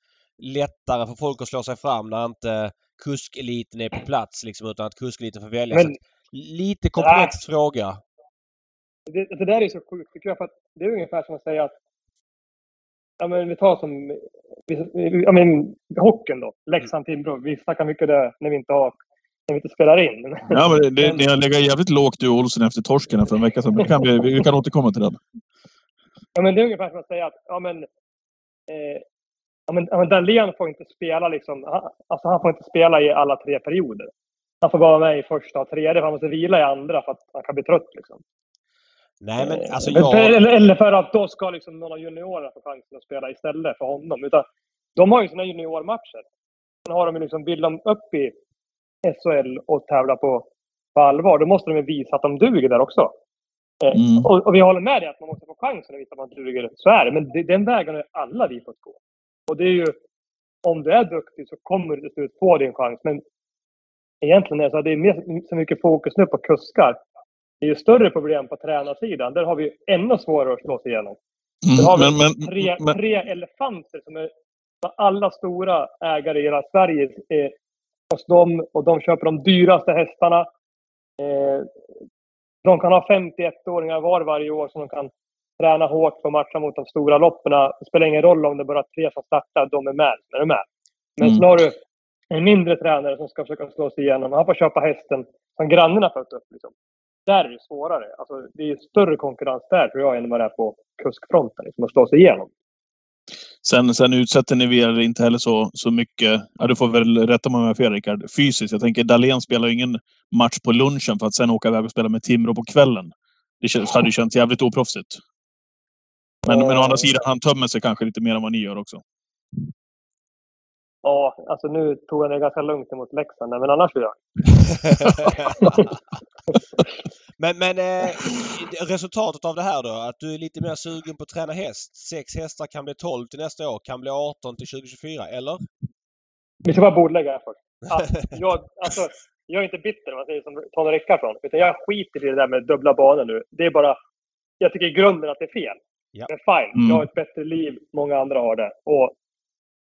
lättare för folk att slå sig fram när inte kuskeliten är på plats liksom, utan att kuskeliten får välja. Men- lite komplex fråga. Det, det där är så sjukt tycker jag. För att det är ungefär som att säga att Ja, men vi tar som ja, men, hockeyn då. Leksand-Timrå. Vi snackar mycket där när vi inte, har, när vi inte spelar in. Ja, men det, ni har legat jävligt lågt du och Olsen efter torsken för en vecka sedan. Men kan vi, vi kan återkomma till den. Ja, men det är ungefär som att säga att ja, men, eh, ja, men, ja, men Dahlén får inte spela liksom, han, alltså han får inte spela i alla tre perioder. Han får vara med i första och tredje, för han måste vila i andra för att han kan bli trött. Liksom. Nej men Eh, alltså jag... eller, eller för att då ska liksom någon av juniorerna få chansen att spela istället för honom. Utan de har ju sina juniormatcher. Sen har de ju liksom, vill de upp i SHL och tävla på, på allvar, då måste de ju visa att de duger där också. Eh, Mm. och, och vi håller med dig att man måste få chansen att visa att man duger. Så är det. Men det, den vägen har ju alla vi fått gå. Och det är ju, om du är duktig så kommer du till slut få din chans. Men egentligen är det så att det är mer, så mycket fokus nu på kuskar. Det är ju större problem på tränarsidan. Där har vi ju ännu svårare att slå sig igenom. Där har Mm, vi men, men, tre, men, tre elefanter som är alla stora ägare i hela Sverige är hos dem och de köper de dyraste hästarna. Eh, de kan ha 51-åringar var varje år som de kan träna hårt för att matcha mot de stora loppen. Det spelar ingen roll om det är bara tre som startar, de är med. Är de med. Men Mm. så har du en mindre tränare som ska försöka slå sig igenom. Han får köpa hästen som grannarna fött upp. Liksom. Där är det svårare. Alltså, det är större konkurrens där tror jag än vad det är på kuskfronten. Liksom, att slå sig igenom. sen, sen utsätter ni er inte heller så, så mycket. Ja, du får väl rätta mig om jag har fel Rickard. Fysiskt. Jag tänker Dahlén spelar ju ingen match på lunchen för att sen åka iväg och spela med Timrå på kvällen. Det känns, hade ju känts jävligt oproffsigt. Men, men å andra sidan, han tömmer sig kanske lite mer än vad ni gör också. Ja, alltså nu tog jag det ganska lugnt emot Leksand, men annars vill jag. men men eh, resultatet av det här då? Att du är lite mer sugen på att träna häst. Sex hästar kan bli 12 till nästa år, kan bli 18 till 2024, eller? Vi ska bara bordlägga det först. Ja, jag, alltså, jag är inte bitter, om man säger som Tony Rickardsson. Utan jag skiter i det där med dubbla banor nu. Det är bara... Jag tycker i grunden att det är fel. Ja. Men fine, Mm. jag har ett bättre liv. Många andra har det. Och,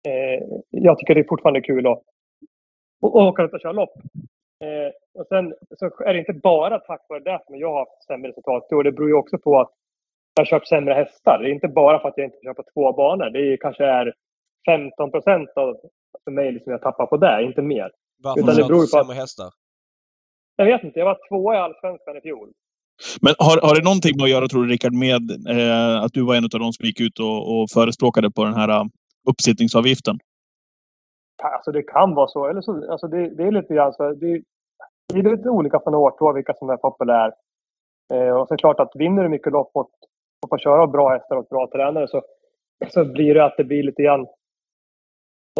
eh, jag tycker det är fortfarande kul att, att åka ut och köra lopp. Eh, och sen så är det inte bara tack vare det som jag har haft sämre resultat. Det beror ju också på att jag har kört sämre hästar. Det är inte bara för att jag inte får köpa två banor. Det är, kanske är 15 procent av för mig som jag tappar på det, inte mer. Varför Utan det kör beror på att- sämre hästar? Jag vet inte, jag var tvåa i Allsvenskan i fjol. Men har, har det någonting med att göra, tror du Rickard, med eh, att du var en av de som gick ut och, och förespråkade på den här uppsittningsavgiften? Alltså det kan vara så. Eller så alltså det, det är lite grann så. Det, det är lite olika från år till år vilka som är populär. Eh, och så är det klart att vinner du mycket lopp och, och får köra bra hästar och bra tränare så, så blir det att det blir lite grann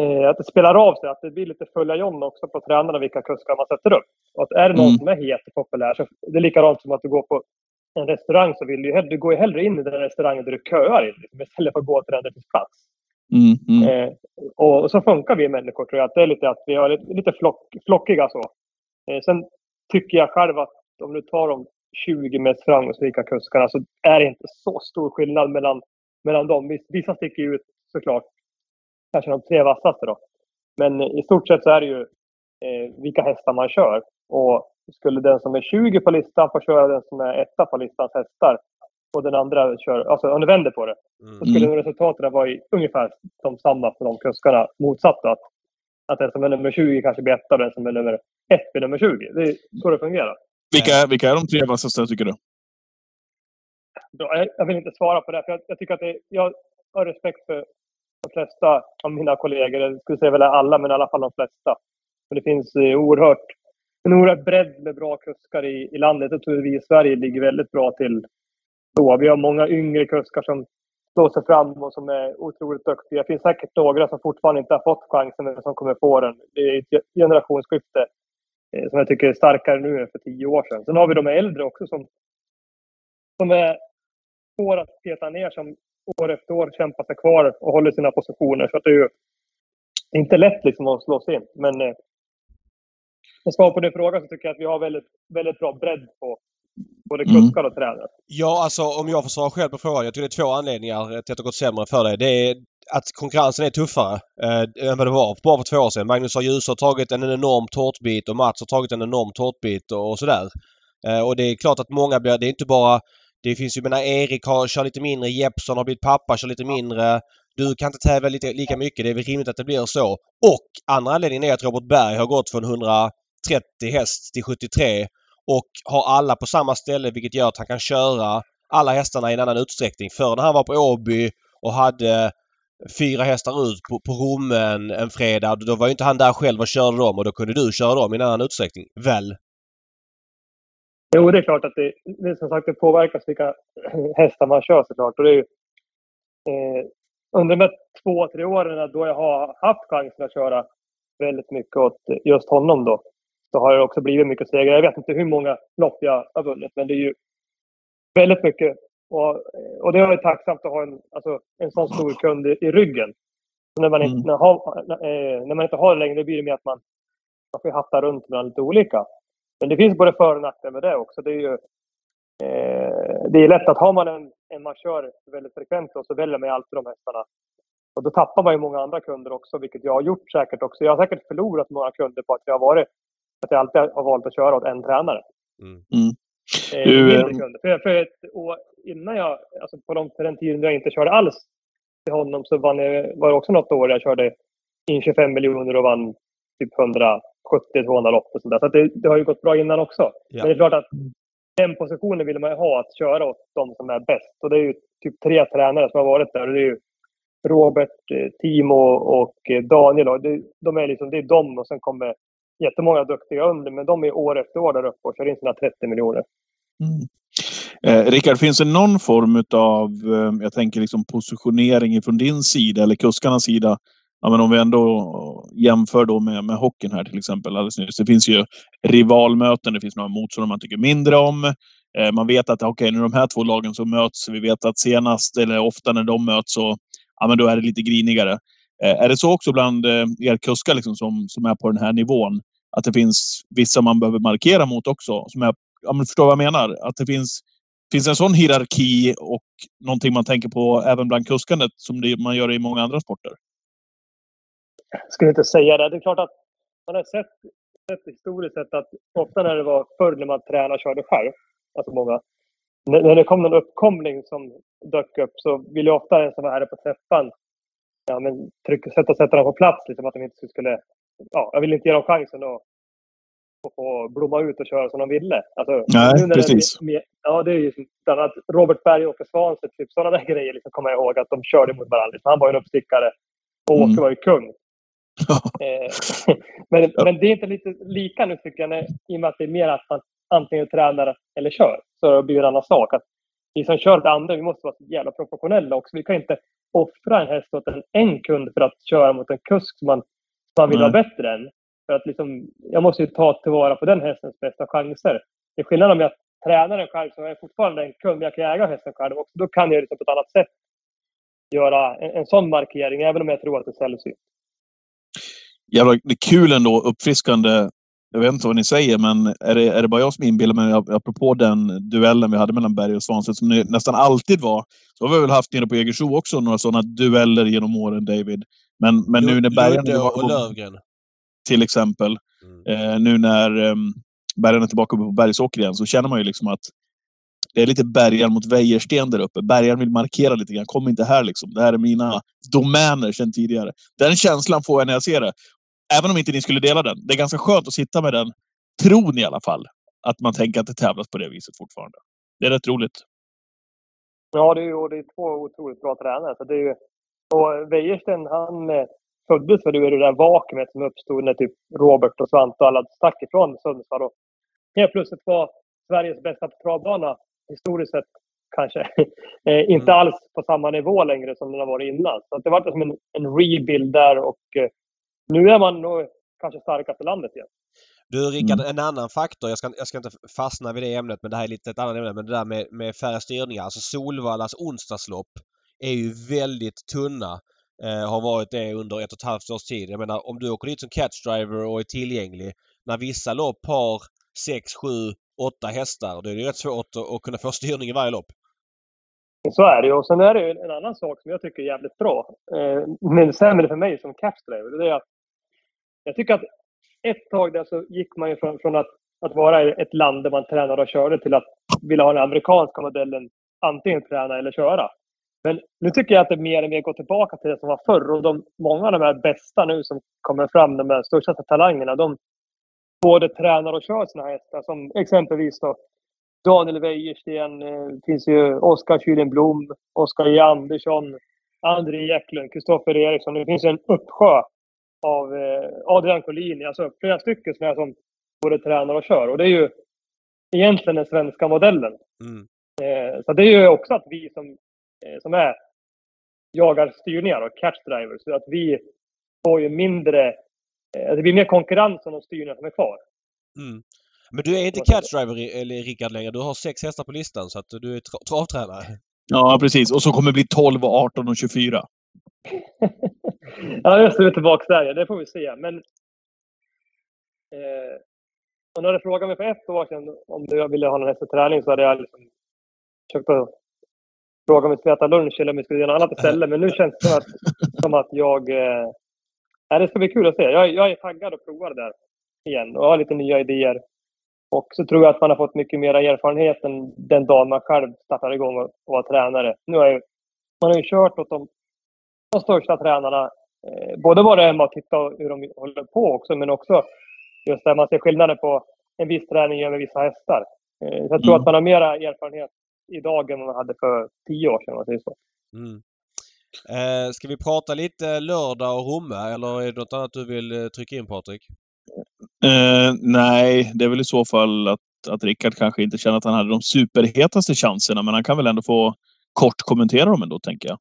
eh, att det spelar av sig. Att det blir lite följa John också på tränarna vilka kuskar man sätter upp. Och att är det någon Mm. som är het och populär så det är likadant som att du går på en restaurang så vill du du går ju hellre in i den restaurangen där du köar in istället för att gå till den där det finns plats. Mm, mm. Eh, och, så funkar vi människor tror jag. Att det är lite att vi är lite, lite flock, flockiga så. Eh, sen tycker jag själv att om du tar de 20 mest framgångsrika kuskarna så är det inte så stor skillnad mellan, mellan dem. Vissa sticker ut såklart. Kanske de tre vassaste då. Men i stort sett så är det ju eh, vilka hästar man kör. Och skulle den som är 20 på listan få köra den som är etta på listans hästar och den andra kör, alltså om du vänder på det, Mm. så skulle nog resultaten vara i ungefär som samma för de kuskarna. Motsatt att, att den som är nummer 20 kanske blir etta och den som är nummer 1 blir nummer 20. Det är så det fungerar. Vilka, vilka är de tre vassaste, tycker du? Jag, vill inte svara på det, för jag, jag tycker att det, jag har respekt för de flesta av mina kollegor. Jag skulle säga väl alla, men i alla fall de flesta. Men det finns eh, oerhört, en oerhört bredd med bra kuskar i, i landet. Jag tror vi i Sverige ligger väldigt bra till. Så, vi har många yngre kuskar som slår sig fram och som är otroligt duktiga. Det finns säkert några som fortfarande inte har fått chansen men som kommer få den. Det är ett generationsskifte eh, som jag tycker är starkare nu än för tio år sedan. Sen har vi de äldre också som, som är svåra att peta ner som år efter år kämpar sig kvar och håller sina positioner. Så det är ju inte lätt liksom att slå sig in. Men eh, som svar på din fråga så tycker jag att vi har väldigt, väldigt bra bredd på både Mm. kuskar och tränare. Ja, alltså om jag får svara själv på frågan. Jag tycker det är två anledningar till att det har gått sämre för dig. Det är att konkurrensen är tuffare eh, än vad det var bara för två år sedan. Magnus har Djuse har tagit en enorm tårtbit och Mats har tagit en enorm tårtbit och, och sådär. Eh, och det är klart att många blir... Det är inte bara... Det finns ju, menar Erik har, kör lite mindre, Jeppsson har blivit pappa, kör lite mindre. Du kan inte tävla lite, lika mycket. Det är väl rimligt att det blir så. Och andra anledningen är att Robert Berg har gått från 130 häst till 73 och har alla på samma ställe vilket gör att han kan köra alla hästarna i en annan utsträckning. Förr när han var på Åby och hade fyra hästar ut på, på Rommen en fredag, då var ju inte han där själv och körde dem och då kunde du köra dem i en annan utsträckning. Väl? Jo, det är klart att det, det som sagt det påverkas vilka hästar man kör såklart. Och det är ju, eh, under de här två, tre åren då jag har haft chansen att köra väldigt mycket åt just honom då, så har det också blivit mycket segrar. Jag vet inte hur många lopp jag har vunnit, men det är ju väldigt mycket. Och, och det är tacksamt att ha en, alltså, en sån stor kund i, i ryggen. Så när, man inte, Mm. när, har, när, när man inte har det längre, blir det mer att man, man får hatta runt mellan lite olika. Men det finns både för och nackdelar med det också. Det är ju eh, det är lätt att har man en, en man kör väldigt frekvent och så väljer man alltid de hästarna. Och då tappar man ju många andra kunder också, vilket jag har gjort säkert också. Jag har säkert förlorat många kunder på att jag har varit att jag alltid har valt att köra åt en tränare. Mm. Mm. Eh, Du, eh. För, för ett år innan jag, alltså på de, den tiden då jag inte körde alls till honom så vann jag, var det också något år jag körde in 25 miljoner och vann typ 170-200 lopp och sådär. Så att det, det har ju gått bra innan också. Ja. Men det är klart att den positionen vill man ju ha, att köra åt de som är bäst. Och det är ju typ tre tränare som har varit där. Och det är ju Robert, eh, Timo och eh, Daniel. Och det, de är liksom, det är de och sen kommer jättemånga duktiga under. Men de är år efter år där uppe och kör in sina 30 miljoner. Mm. Eh, Rickard, finns det någon form av, eh, jag tänker liksom positionering från din sida eller kuskarnas sida? Ja, men om vi ändå eh, jämför då med, med hockeyn här till exempel alldeles nyss. Det finns ju rivalmöten, det finns några motståndare man tycker mindre om. Eh, man vet att okej, nu är de här två lagen som möts. Vi vet att senast eller ofta när de möts så ja, men då är det lite grinigare. Eh, är det så också bland eh, er kuskar liksom, som, som är på den här nivån? Att det finns vissa man behöver markera mot också? Som är, ja, men förstår vad jag menar? Att det finns, finns en sån hierarki och någonting man tänker på även bland kuskandet som det, man gör i många andra sporter? Jag skulle inte säga det. Det är klart att man har sett, sett historiskt sett att ofta när det var förr när man tränade och körde själv, alltså många, när, när det kom någon uppkomling som dök upp så ville ofta den som var här på träffan ja, men trycka, sätta, sätta dem på plats, liksom, att de inte skulle... Ja, jag ville inte ge dem chansen att att få blomma ut och köra som de ville. Alltså, Nej, nu när precis. Det, ja, det är ju annat Robert Berg och Åke Svanstedt, typ sådana där grejer liksom, kommer jag ihåg att de körde mot varandra. Liksom. Han var ju en uppstickare och Åke Mm. var ju kung. Eh, men, men det är inte lite lika nu tycker jag, när, i och med att det är mer att man antingen tränar eller kör. Så det blir en annan sak. Att vi som kör till andra, vi måste vara så jävla professionella också. Vi kan inte offra en häst åt en, en kund för att köra mot en kusk som man, som man vill vara bättre än. För att liksom, jag måste ju ta tillvara på den hästens bästa chanser. Det är skillnaden med att träna den själv, så är jag fortfarande en kund, men jag kan äga hästen själv också. Då kan jag liksom på ett annat sätt göra en, en sån markering, även om jag tror att det är sällsynt. Jävla, det är kul ändå, uppfriskande. Jag vet inte vad ni säger, men är det, är det bara jag som inbillar mig, ap- apropå den duellen vi hade mellan Berg och Svanstedt, som det nästan alltid var, så har vi väl haft nere på Jägersro också några sådana dueller genom åren, David. Men, men nu när Bergen tillbaka och Lövgren. till exempel, Mm. eh, nu när um, Bergen är tillbaka uppe på Bergsåker igen, så känner man ju liksom att det är lite Bergan mot Wäjersten där uppe. Bergan vill markera lite grann. Kom inte här liksom. Det här är mina domäner sedan tidigare. Den känslan får jag när jag ser det. Även om inte ni skulle dela den. Det är ganska skönt att sitta med den tron i alla fall. Att man tänker att det tävlas på det viset fortfarande. Det är rätt roligt. Ja, det är, det är två otroligt bra tränare. Så det är ju, och Wäjersten, han eh, föddes väl ur det där vakuumet som uppstod när typ Robert och Svante och alla stack ifrån Sundsvall. Och helt plötsligt var Sveriges bästa travbana historiskt sett kanske eh, inte Mm. alls på samma nivå längre som den har varit innan. Så att det var som en, en rebuild där och eh, nu är man nog kanske starkast i landet igen. Du Rickard, en annan faktor. Jag ska, jag ska inte fastna vid det ämnet men det här är lite ett annat ämne. Men det där med, med färre styrningar. Alltså Solvallas onsdagslopp är ju väldigt tunna. Eh, har varit det under ett och ett halvt års tid. Jag menar om du åker dit som catchdriver och är tillgänglig. När vissa lopp har 6, 7, 8 hästar. Då är det ju rätt svårt att, att kunna få styrning i varje lopp. Så är det ju. Och sen är det ju en annan sak som jag tycker är jävligt bra. Eh, men sämre för mig som capsdriver. Det är att jag tycker att ett tag där så gick man ju från, från att, att vara i ett land där man tränade och körde till att vilja ha den amerikanska modellen. Antingen träna eller köra. Men nu tycker jag att det mer och mer går tillbaka till det som var förr. Och de, många av de här bästa nu som kommer fram, de här största talangerna, de både tränar och kör sina hästar. Som exempelvis då Daniel Wäjersten, eh, finns ju Oskar Kylenblom, Oskar J. Andersson, André Eklund, Kristoffer Eriksson. Det finns en uppsjö av eh, Adrian Collini, alltså flera stycken som, är som både tränar och kör. Och det är ju egentligen den svenska modellen. Mm. Eh, så det är ju också att vi som, eh, som är jagar styrningar och catchdrivers, så att vi får ju mindre, det blir mer konkurrens om de styrningar som är kvar. Mm. Men du är inte catchdriver eller Rickard längre. Du har sex hästar på listan så att du är tra- travtränare. Ja, precis. Och så kommer det bli 12, och 18 och 24. ja, just det. Vi är tillbaka där. Det får vi se. Men... Eh, om du hade frågat mig för ett år sedan om du ville ha någon häst träning så hade jag liksom försökt att fråga om vi skulle äta lunch eller om vi skulle göra något annat istället. Men nu känns det som att, som att jag... Eh, det ska bli kul att se. Jag, jag är taggad att prova det där igen och har lite nya idéer. Och så tror jag att man har fått mycket mer erfarenhet än den dagen man själv startade igång och, och var tränare. Nu har jag, man har ju kört åt de, de största tränarna. Eh, både varit hemma och tittat hur de håller på också, men också just där man ser skillnaden på en viss träning över vissa hästar. Eh, så jag tror Mm. att man har mera erfarenhet idag än man hade för tio år sedan, om man säger så. Mm. Eh, ska vi prata lite lördag och Romme eller är det något annat du vill eh, trycka in Patrik? Eh, nej, det är väl i så fall att, att Rickard kanske inte känner att han hade de superhetaste chanserna, men han kan väl ändå få kort kommentera dem ändå, tänker jag.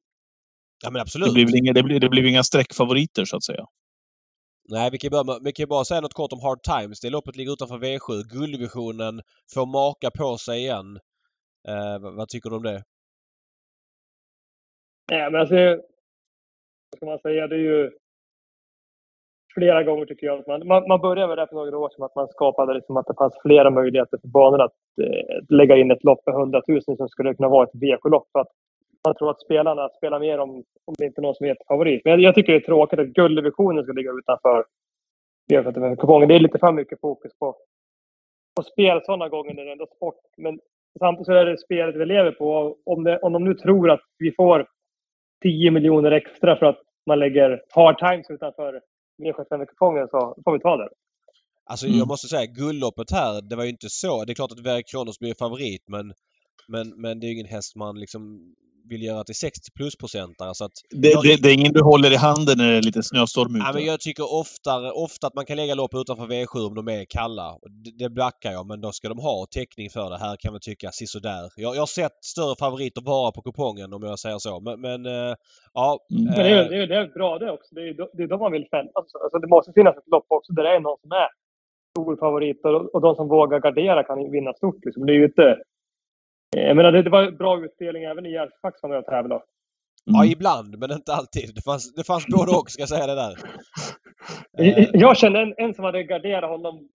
Ja men Det absolut. blir väl inga, det blir, det blir inga streckfavoriter, så att säga. Nej, vi kan, börja med, vi kan bara säga något kort om Hard Times. Det loppet ligger utanför V7. Gulddivisionen får maka på sig igen. Eh, vad, vad tycker du om det? Nej, men alltså, vad ska man säga, det är ju flera gånger tycker jag att man, man, man började med det för några år sedan, att man skapade liksom att det fanns flera möjligheter för banorna att eh, lägga in ett lopp med 100 000 som skulle kunna vara ett VK-lopp. För att man tror att spelarna spelar mer om, om det inte är någon som är favorit. Men jag, jag tycker det är tråkigt att gulddivisionen ska ligga utanför V75-kupongen. Det är lite för mycket fokus på, på spel sådana gånger när det är ändå sport. Men samtidigt så är det spelet vi lever på. Om, det, om de nu tror att vi får 10 miljoner extra för att man lägger hard times utanför V75-kupongen så får vi ta det. Alltså Mm. jag måste säga guldloppet här, det var ju inte så. Det är klart att Verk Kronos blir favorit men, men, men det är ju ingen häst man liksom vill göra till 60 plus procentare så att Det, Jag- det, det är ingen du håller i handen när det är lite snöstorm ute. Ja, men jag tycker oftare, ofta att man kan lägga lopp utanför V7 om de är kalla. Det, det backar jag, men då ska de ha täckning för det. Här kan vi tycka sisådär. Jag, jag har sett större favoriter vara på kupongen om jag säger så. Men, men eh, ja. Mm. Men det är, det är, det är bra det också. Det är, det är de man vill fälla. Alltså, alltså, det måste finnas ett lopp också där det är någon som är stor favorit och, och de som vågar gardera kan vinna stort. Liksom. Det är ju inte... Jag menar, det, det var bra utdelning även i Järfsfax som jag tävlade. Ja, Mm. ibland, men inte alltid. Det fanns, det fanns både och, ska jag säga det där. Eh, Jag kände en, en som hade garderat honom.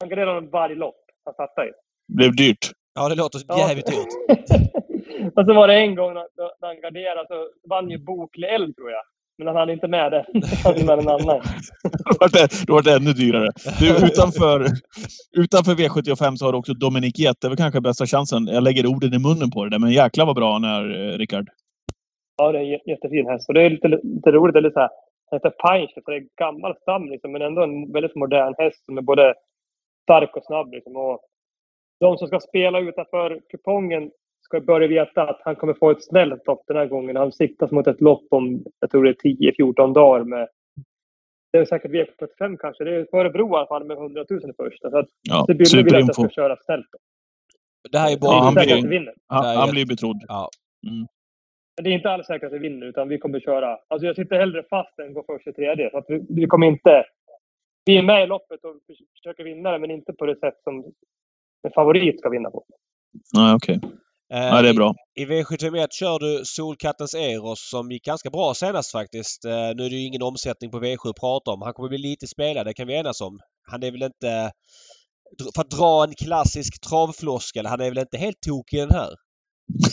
Han garderade honom varje lopp han satte i. Blev dyrt. ja, det låter Ja. jävligt dyrt. och så var det en gång när, när han garderade så vann ju Bokle L tror jag. Men han hade inte med den. Han hade med en annan. Då var det, var det ännu dyrare. Du, utanför, utanför V75 så har du också Dominic Jett. Det väl kanske bästa chansen. Jag lägger orden i munnen på det där, men jäklar vad bra han är, eh, Rickard. Ja, det är en jä- jättefin häst. Och det är lite, lite roligt. Det är lite så här, heter Punch, för det är gammal stam liksom, men ändå en väldigt modern häst som är både stark och snabb. Liksom. Och de som ska spela utanför kupongen ska börja veta att han kommer få ett snällt lopp den här gången. Han siktas mot ett lopp om, jag tror det är 10-14 dagar med det är säkert V75 kanske. Det är Örebro i alla fall med 100 000 i första. Så att Ja, det vill vill att jag ska köra snällt. Det här är Ja, Det är han bara... blir- att vi vinner. Han, han blir betrodd. Ja. Men det är inte alls säkert att vi vinner, utan vi kommer köra. Alltså jag sitter hellre fast än gå först i tredje. Så att vi, vi kommer inte... Vi är med i loppet och förs- försöker vinna det, men inte på det sätt som en favorit ska vinna på. Nej, okej. Eh, Nej, det är bra. I V751 kör du Solkattens Eros som gick ganska bra senast faktiskt. Eh, nu är det ju ingen omsättning på V7 att prata om. Han kommer bli lite spelad, det kan vi enas om. Han är väl inte... För att dra en klassisk travfloskel, han är väl inte helt tokig i den här?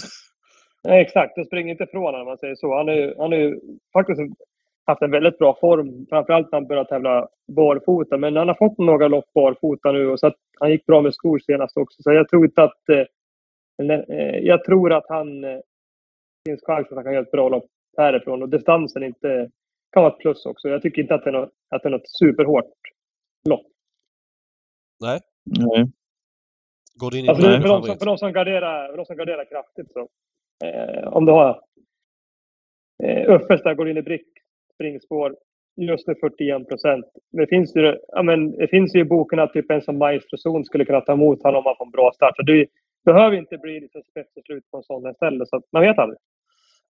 Nej, exakt. Jag springer inte ifrån honom, om man säger så. Han har ju, han har ju faktiskt haft en väldigt bra form, framförallt när han började tävla barfota. Men han har fått några lopp barfota nu och så att han gick bra med skor senast också. Så jag tror inte att... Eh, eller, eh, jag tror att han... Eh, finns chans att han kan göra ett bra lopp härifrån. Och distansen inte kan vara ett plus också. Jag tycker inte att det är något, att det är något superhårt lopp. Nej. Går du in i Alltså, för, de som, för, de som garderar, för de som garderar kraftigt så. Eh, om du har eh, där går in i brick, springspår, just nu 41 procent. Det finns ju, ja, men, det finns ju i boken att typ en som Maestro Zon skulle kunna ta emot honom om man får en bra start. Så det behöver inte bli liksom spetsigt slut på en sån istället. Så att man vet aldrig.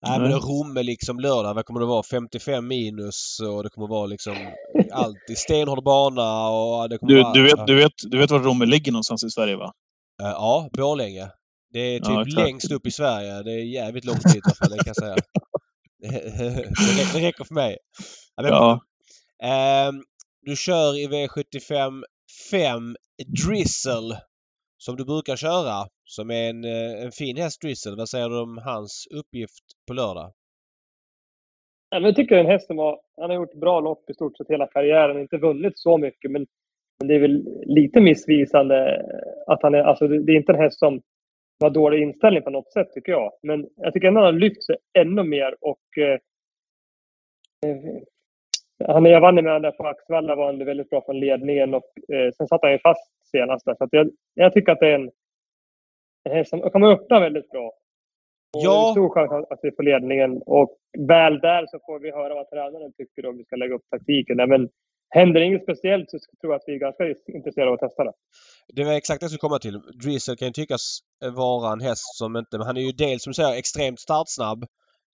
Nej men. Romme liksom lördag, vad kommer det vara? 55 minus och det kommer vara liksom allt i stenhård bana och det kommer Du, vara... du, vet, du, vet, du vet var Romme ligger någonstans i Sverige, va? Eh, Ja, Borlänge. Det är typ Ja, längst upp i Sverige. Det är jävligt långt dit i alla fall, det kan jag säga. det, rä- det räcker för mig. Ja, men, Ja. ehm, du kör i V75 5 Drizzle som du brukar köra. Som är en, eh, en fin häst Drizzle. Vad säger du om hans uppgift på lördag? Ja, men jag tycker den hästen var... han har gjort bra lopp i stort sett hela karriären. Inte vunnit så mycket, men, men det är väl lite missvisande eh, att han är... Alltså det, det är inte en häst som har dålig inställning på något sätt, tycker jag. Men jag tycker ändå han har lyft sig ännu mer och... Eh, eh han, jag vann med där på Axvalla, var han väldigt bra från ledningen och eh, sen satt han ju fast senast där. Så jag, jag tycker att det är en, en häst som kommer öppna väldigt bra. Och Ja. det är stor chans att- att vi får ledningen. Och väl där så får vi höra vad tränaren tycker om vi ska lägga upp taktiken. Nej, men händer inget speciellt så tror jag att vi är ganska intresserade av att testa det. Det var exakt det jag skulle komma till. Drizzle kan ju tyckas vara en häst som inte... Men han är ju dels som du säger extremt startsnabb.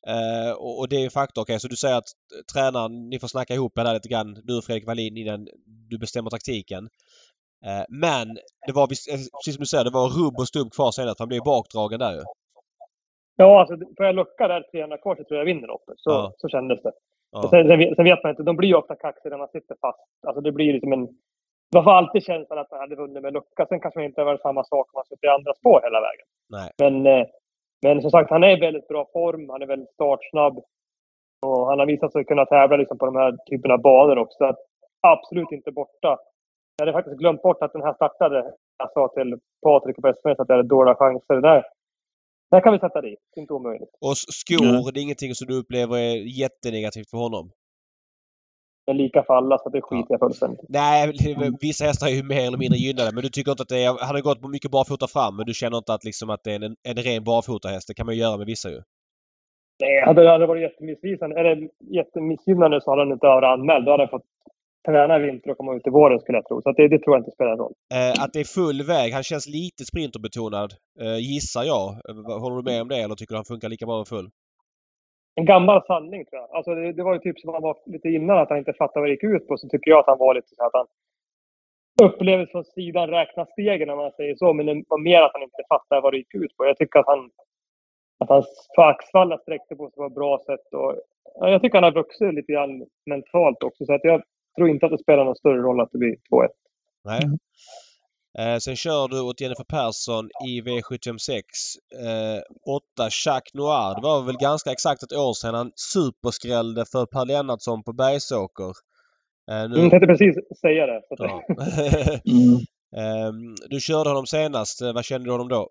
Eh, och, och det är en faktor. Okej, så du säger att tränaren, ni får snacka ihop er där lite grann, du och Fredrik Wallin innan du bestämmer taktiken. Eh, men det var, eh, precis som du säger, det var rubb och stubb kvar senare. Han blev bakdragen där ju. Ja, alltså får jag lucka där 300 kvar så tror jag jag vinner loppet. Så, Ja. så kändes det. Ja. Sen, sen, vet- sen vet man inte. De blir ju ofta kaxiga när man sitter fast. Alltså det blir liksom en... Man får alltid känslan att man hade vunnit med lucka. Sen kanske det inte har varit samma sak om man sitter i andra spår hela vägen. Nej. Men, eh, men som sagt, han är i väldigt bra form. Han är väldigt startsnabb. Och han har visat sig kunna tävla liksom på de här typerna av banor också. Så att, absolut inte borta. Jag hade faktiskt glömt bort att den här startade. Jag sa till Patrik och Westberg att det är dåliga chanser. Där, där kan vi sätta dit. Inte omöjligt. Och skor, det är ingenting som du upplever är jättenegativt för honom? Men lika för alla, så det skiter jag fullständigt. Nej, vissa hästar är ju mer eller mindre gynnade men du tycker inte att det är... Han har gått mycket barfota fram men du känner inte att liksom att det är en, en ren barfotahäst. Det kan man ju göra med vissa ju. Nej, hade det hade varit jättemissvisande, eller jättemissgynnande så hade han inte varit anmäld. Då hade han fått träna i vinter och komma ut i våren skulle jag tro. Så det, det tror jag inte spelar roll. Eh, att det är full väg. Han känns lite sprinterbetonad. Eh, gissar jag. Eh, Håller du med om det eller tycker du han funkar lika bra med full? En gammal sanning tror jag. Alltså det, det var ju typ som han var lite innan, att han inte fattade vad det gick ut på. Så tycker jag att han var lite så att han upplevdes från sidan räkna stegen om man säger så. Men det var mer att han inte fattade vad det gick ut på. Jag tycker att han att hans på Axvalla sträckte på sig på ett bra sätt. Och, ja, jag tycker han har vuxit lite grann mentalt också. Så att jag tror inte att det spelar någon större roll att det blir 2-1. Nej. Eh, sen kör du åt Jennifer Persson i V756. Eh, 8 Jacques Noir. Det var väl ganska exakt ett år sedan han superskrällde för Per Lennartsson på Bergsåker. Eh, nu, Jag tänkte precis säga det. Ja. Mm. Ehm, du körde honom senast. Eh, Vad kände du honom då?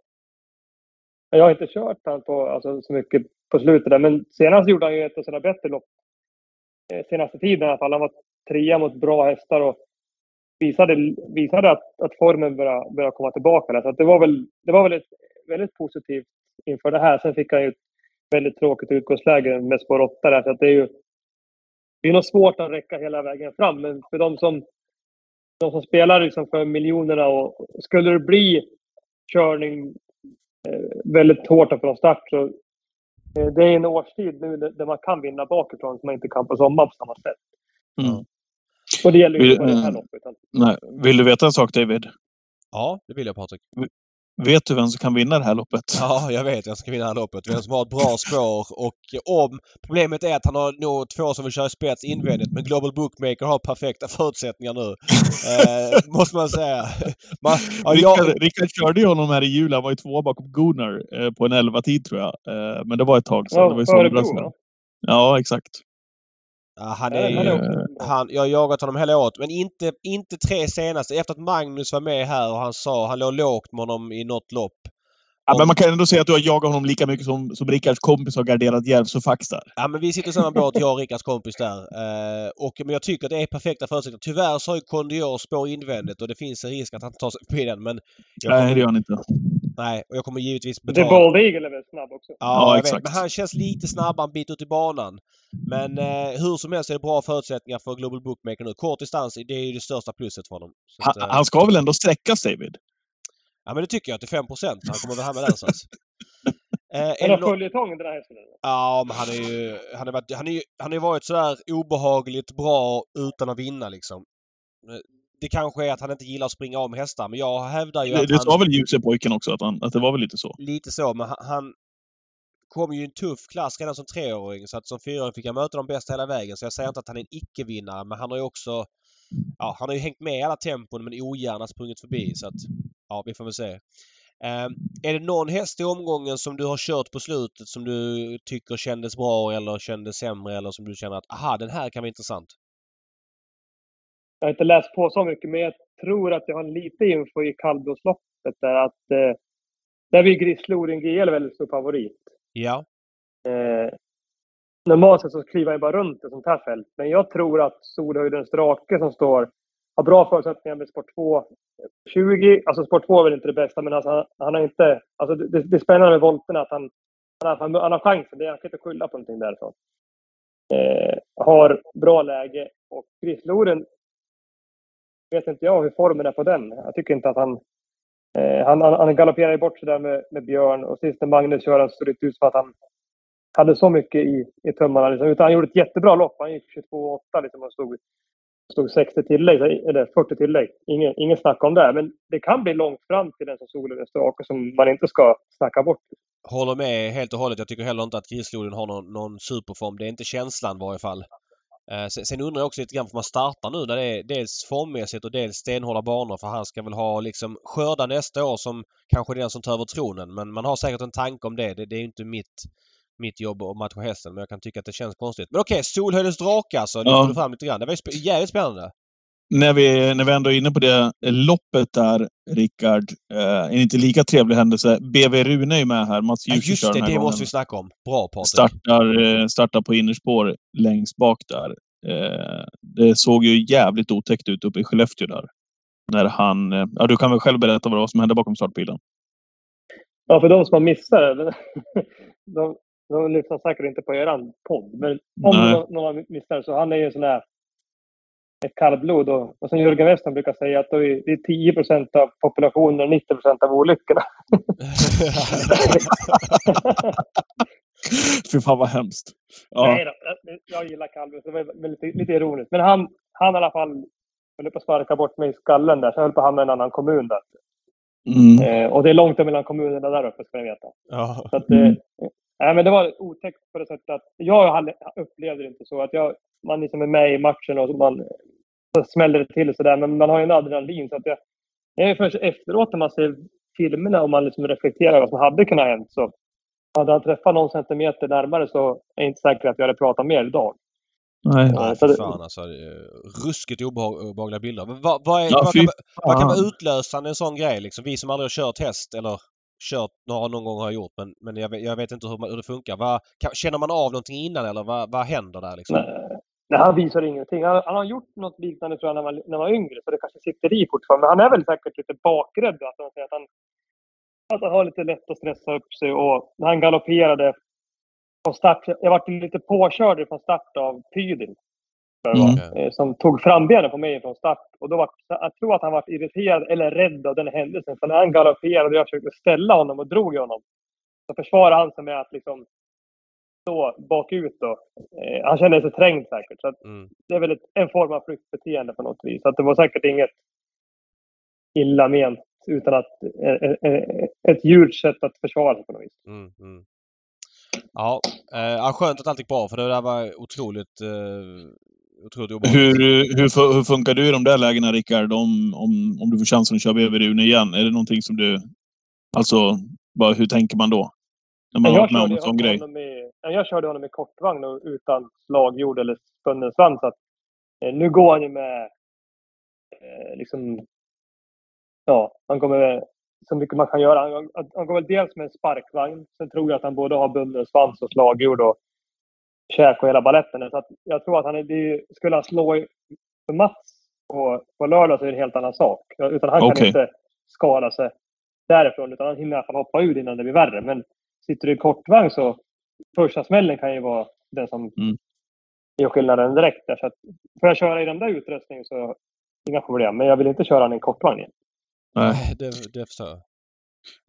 Jag har inte kört han på, alltså, så mycket på slutet där, men senast gjorde han ju ett av sina bättre lopp. Eh, Senaste tiden i alla fall. Han var trea mot bra hästar och visade, visade att, att formen började, började komma tillbaka. Så att det, var väl, det var väl ett väldigt positivt inför det här. Sen fick han ju ett väldigt tråkigt utgångsläge med spår 8 där. Så att det är ju det är nog svårt att räcka hela vägen fram. Men för de som, de som spelar liksom för miljonerna och skulle det bli körning eh, väldigt hårt från start. Så, eh, det är en årstid nu där där man kan vinna bakifrån som man inte kan på sommaren på samma sätt. Mm. Och det gäller ju Vill- inte bara det här mm. loppet. Nej. Vill du veta en sak David? Ja, det vill jag Patrik. Vet du vem som kan vinna det här loppet? Ja, jag vet vem som ska vinna det här loppet. Vem som har ett bra spår och om... Problemet är att han har nog två som vill köra spets invändigt men Global Bookmaker har perfekta förutsättningar nu. Eh, måste man säga. Man, ja, jag, Rickard, Rickard körde ju honom här i jul. Han var ju två bakom Gunnar eh, på en 11-tid tror jag. Eh, men det var ett tag sedan. det var Ja, i för somras. Örebro? Ja, exakt. Ja, han är han ju... jag har jagat honom hela året men inte, inte tre senaste. Efter att Magnus var med här och han sa han låg lågt med honom i något lopp. Ja, Om- men man kan ändå säga att du har jagat honom lika mycket som, som Rickards kompis har garderat Järvs och Fax där. Ja men vi sitter i samma båt, jag och Rickards kompis där. Eh, och, men jag tycker att det är perfekta förutsättningar. Tyvärr så har ju Kondior spår invändigt och det finns en risk att han tar sig förbi den men... Jag Nej, det gör han inte. Nej, och jag kommer givetvis Det är betala... Bald Eagle är väl snabb också? Ja, Ja, jag vet. exakt. Men han känns lite snabbare en bit ut i banan. Men eh, hur som helst är det bra förutsättningar för Global Bookmaker nu. Kort distans, det är ju det största plusset för honom. Så Han, att, eh, han ska väl ändå sträckas David? Ja men det tycker jag till 5 Han kommer väl hamna där någonstans. Eh, är Han har nå- följetong den här hästen. Ja, men han är ju... Han har, han, är ju, han ju varit sådär obehagligt bra utan att vinna liksom. Det kanske är att han inte gillar att springa om hästar, men jag hävdar ju Det, att det han... sa väl Ljuse-pojken också, att, han, att det var väl lite så. Lite så, men han, han kom ju i en tuff klass redan som treåring så att som fyraåring fick han möta de bästa hela vägen. Så jag säger inte att han är en icke-vinnare, men han har ju också... Ja, han har ju hängt med i alla tempon men ogärna sprungit förbi så att... Ja, vi får väl se. Eh, är det någon häst i omgången som du har kört på slutet som du tycker kändes bra eller kändes sämre eller som du känner att aha, den här kan vara intressant? Jag har inte läst på så mycket, men jag tror att jag har lite info i kallblodsloppet där att eh, där blir Grislorin GL väldigt stor favorit. Ja. Eh, normalt sett så kliver jag bara runt ett sånt här fält, men jag tror att Solhöjdens drake som står har bra förutsättningar med sport 2 20. Alltså sport 2 är väl inte det bästa, men alltså han, han har inte... Alltså det, det är spännande med volterna att han, han, har, han har chansen. Det, han kan inte skylla på någonting därifrån. Eh, har bra läge och Grisloren vet inte jag hur formen är på den. Jag tycker inte att han... Eh, han, han, han galopperar ju bort sig där med, med Björn och sist när Magnus kör så det ut som att han hade så mycket i, i tummarna. Liksom. Utan han gjorde ett jättebra lopp. Han gick 22,8 liksom och stod, stod 60 tillägg, eller 40 tillägg. Ingen, ingen snack om det. Men det kan bli långt fram till den som solen är strake som man inte ska snacka bort. Håller med helt och hållet. Jag tycker heller inte att Grisloden har någon, någon superform. Det är inte känslan i varje fall. Eh, sen, undrar jag också lite grann för man startar nu när det är dels formmässigt och dels stenhårda banor för han ska väl ha liksom skörda nästa år som kanske den som tar över tronen. Men man har säkert en tanke om det. Det, det är inte mitt, mitt jobb att matcha hästen men jag kan tycka att det känns konstigt. Men okej, Solhöjdens drake alltså. Lyfter Ja. du fram lite grann. Det var ju sp- jävligt spännande. När vi, när vi ändå är inne på det loppet där, Rickard. Eh, en inte lika trevlig händelse. BV Rune är ju med här. Mats Ja, Djuse just kör det, den här det gången. måste vi snacka om. Bra Patrik. startar, eh, startar på innerspår längst bak där. Eh, det såg ju jävligt otäckt ut uppe i Skellefteå där. När han... eh, Ja, du kan väl själv berätta vad det var som hände bakom startbilen? Ja, för de som har missat det. De, de lyssnar säkert inte på eran podd. Men om Nej. någon, har missat det så han är ju en sån här ett kallblod. Och, och som Jörgen Western brukar säga att då är det är 10 procent av populationen och 90 procent av olyckorna. Fy fan vad hemskt. Ja, Nej då, jag, gillar Calvin, så det var lite, lite ironiskt. Men han, han i alla fall höll på att sparka bort mig i skallen där, så jag höll på att hamna i en annan kommun där. mm. Eh, och det är långt mellan kommunerna där uppe, ska ni veta. ja. Så att, eh, Mm. nej, men det var otäckt på det sättet att jag upplevde det inte så. att jag, Man liksom är med i matchen och man så smäller det till sådär, men man har ju en adrenalin. Så att jag, det är först efteråt när man ser filmerna och man liksom reflekterar vad som hade kunnat hänt. Så hade han träffat någon centimeter närmare så är jag inte säker att jag hade pratat mer idag. Nej. Nej, så för fan alltså. det är Ruskigt obehag- obehagliga bilder. Men vad, vad, är, Ja, vad, kan, vad kan vara utlösande en sån grej? Liksom, vi som aldrig har kört häst eller kört några någon gång har jag gjort men, men jag, vet, jag vet inte hur, man, hur det funkar. Vad, kan, känner man av någonting innan eller vad, vad händer där liksom? Nej, nej, han visar ingenting. Han, han har gjort något liknande tror jag när man, när man var yngre, så det kanske sitter i fortfarande. Men han är väl säkert lite bakrädd. Att han, säger att han, att han har lite lätt att stressa upp sig. Och när han galopperade från start, jag vart lite påkörd från start av Pydil. Mm. eh, som tog frambenen på mig från start. Och då var, jag tror att han var irriterad eller rädd av den händelsen. Så när han galopperade och jag försökte ställa honom och drog i honom. Så försvarade han sig med att liksom stå bakut då. Eh, han kände sig trängd säkert. Så att Mm. det är väl ett, en form av flyktbeteende på något vis. Så att det var säkert inget illa ment utan att eh, eh, eh, ett djurs sätt att försvara sig på något vis. Mm, mm. Ja, eh, skönt att allt gick bra för det där var otroligt, eh. Hur, hur, hur funkar du i de där lägena, Rickard? Om, om, om du får chansen att köra bredvid Rune igen. Är det någonting som du... Alltså, bara, hur tänker man då? När man har varit med om en sån grej. i, jag körde honom i kortvagn och utan slagjord eller spunnen svans. så Att, eh, nu går han ju med eh, liksom... Ja, han går med så mycket man kan göra. Han, han, går väl dels med en sparkvagn. Sen tror jag att han både har bunden svans och slagjord och käk och hela baletten. Så att jag tror att han är, skulle han slå för Mats på, på lördag så är det en helt annan sak. Utan han kan Okej. inte skada sig därifrån. Utan han hinner i alla fall hoppa ur innan det blir värre. Men sitter du i kortvagn så första smällen kan ju vara den som Mm. gör skillnaden direkt. Där. Så att, får jag köra i den där utrustningen så inga problem. Men jag vill inte köra den i en kortvagn igen. Nej. Det, det förstår jag.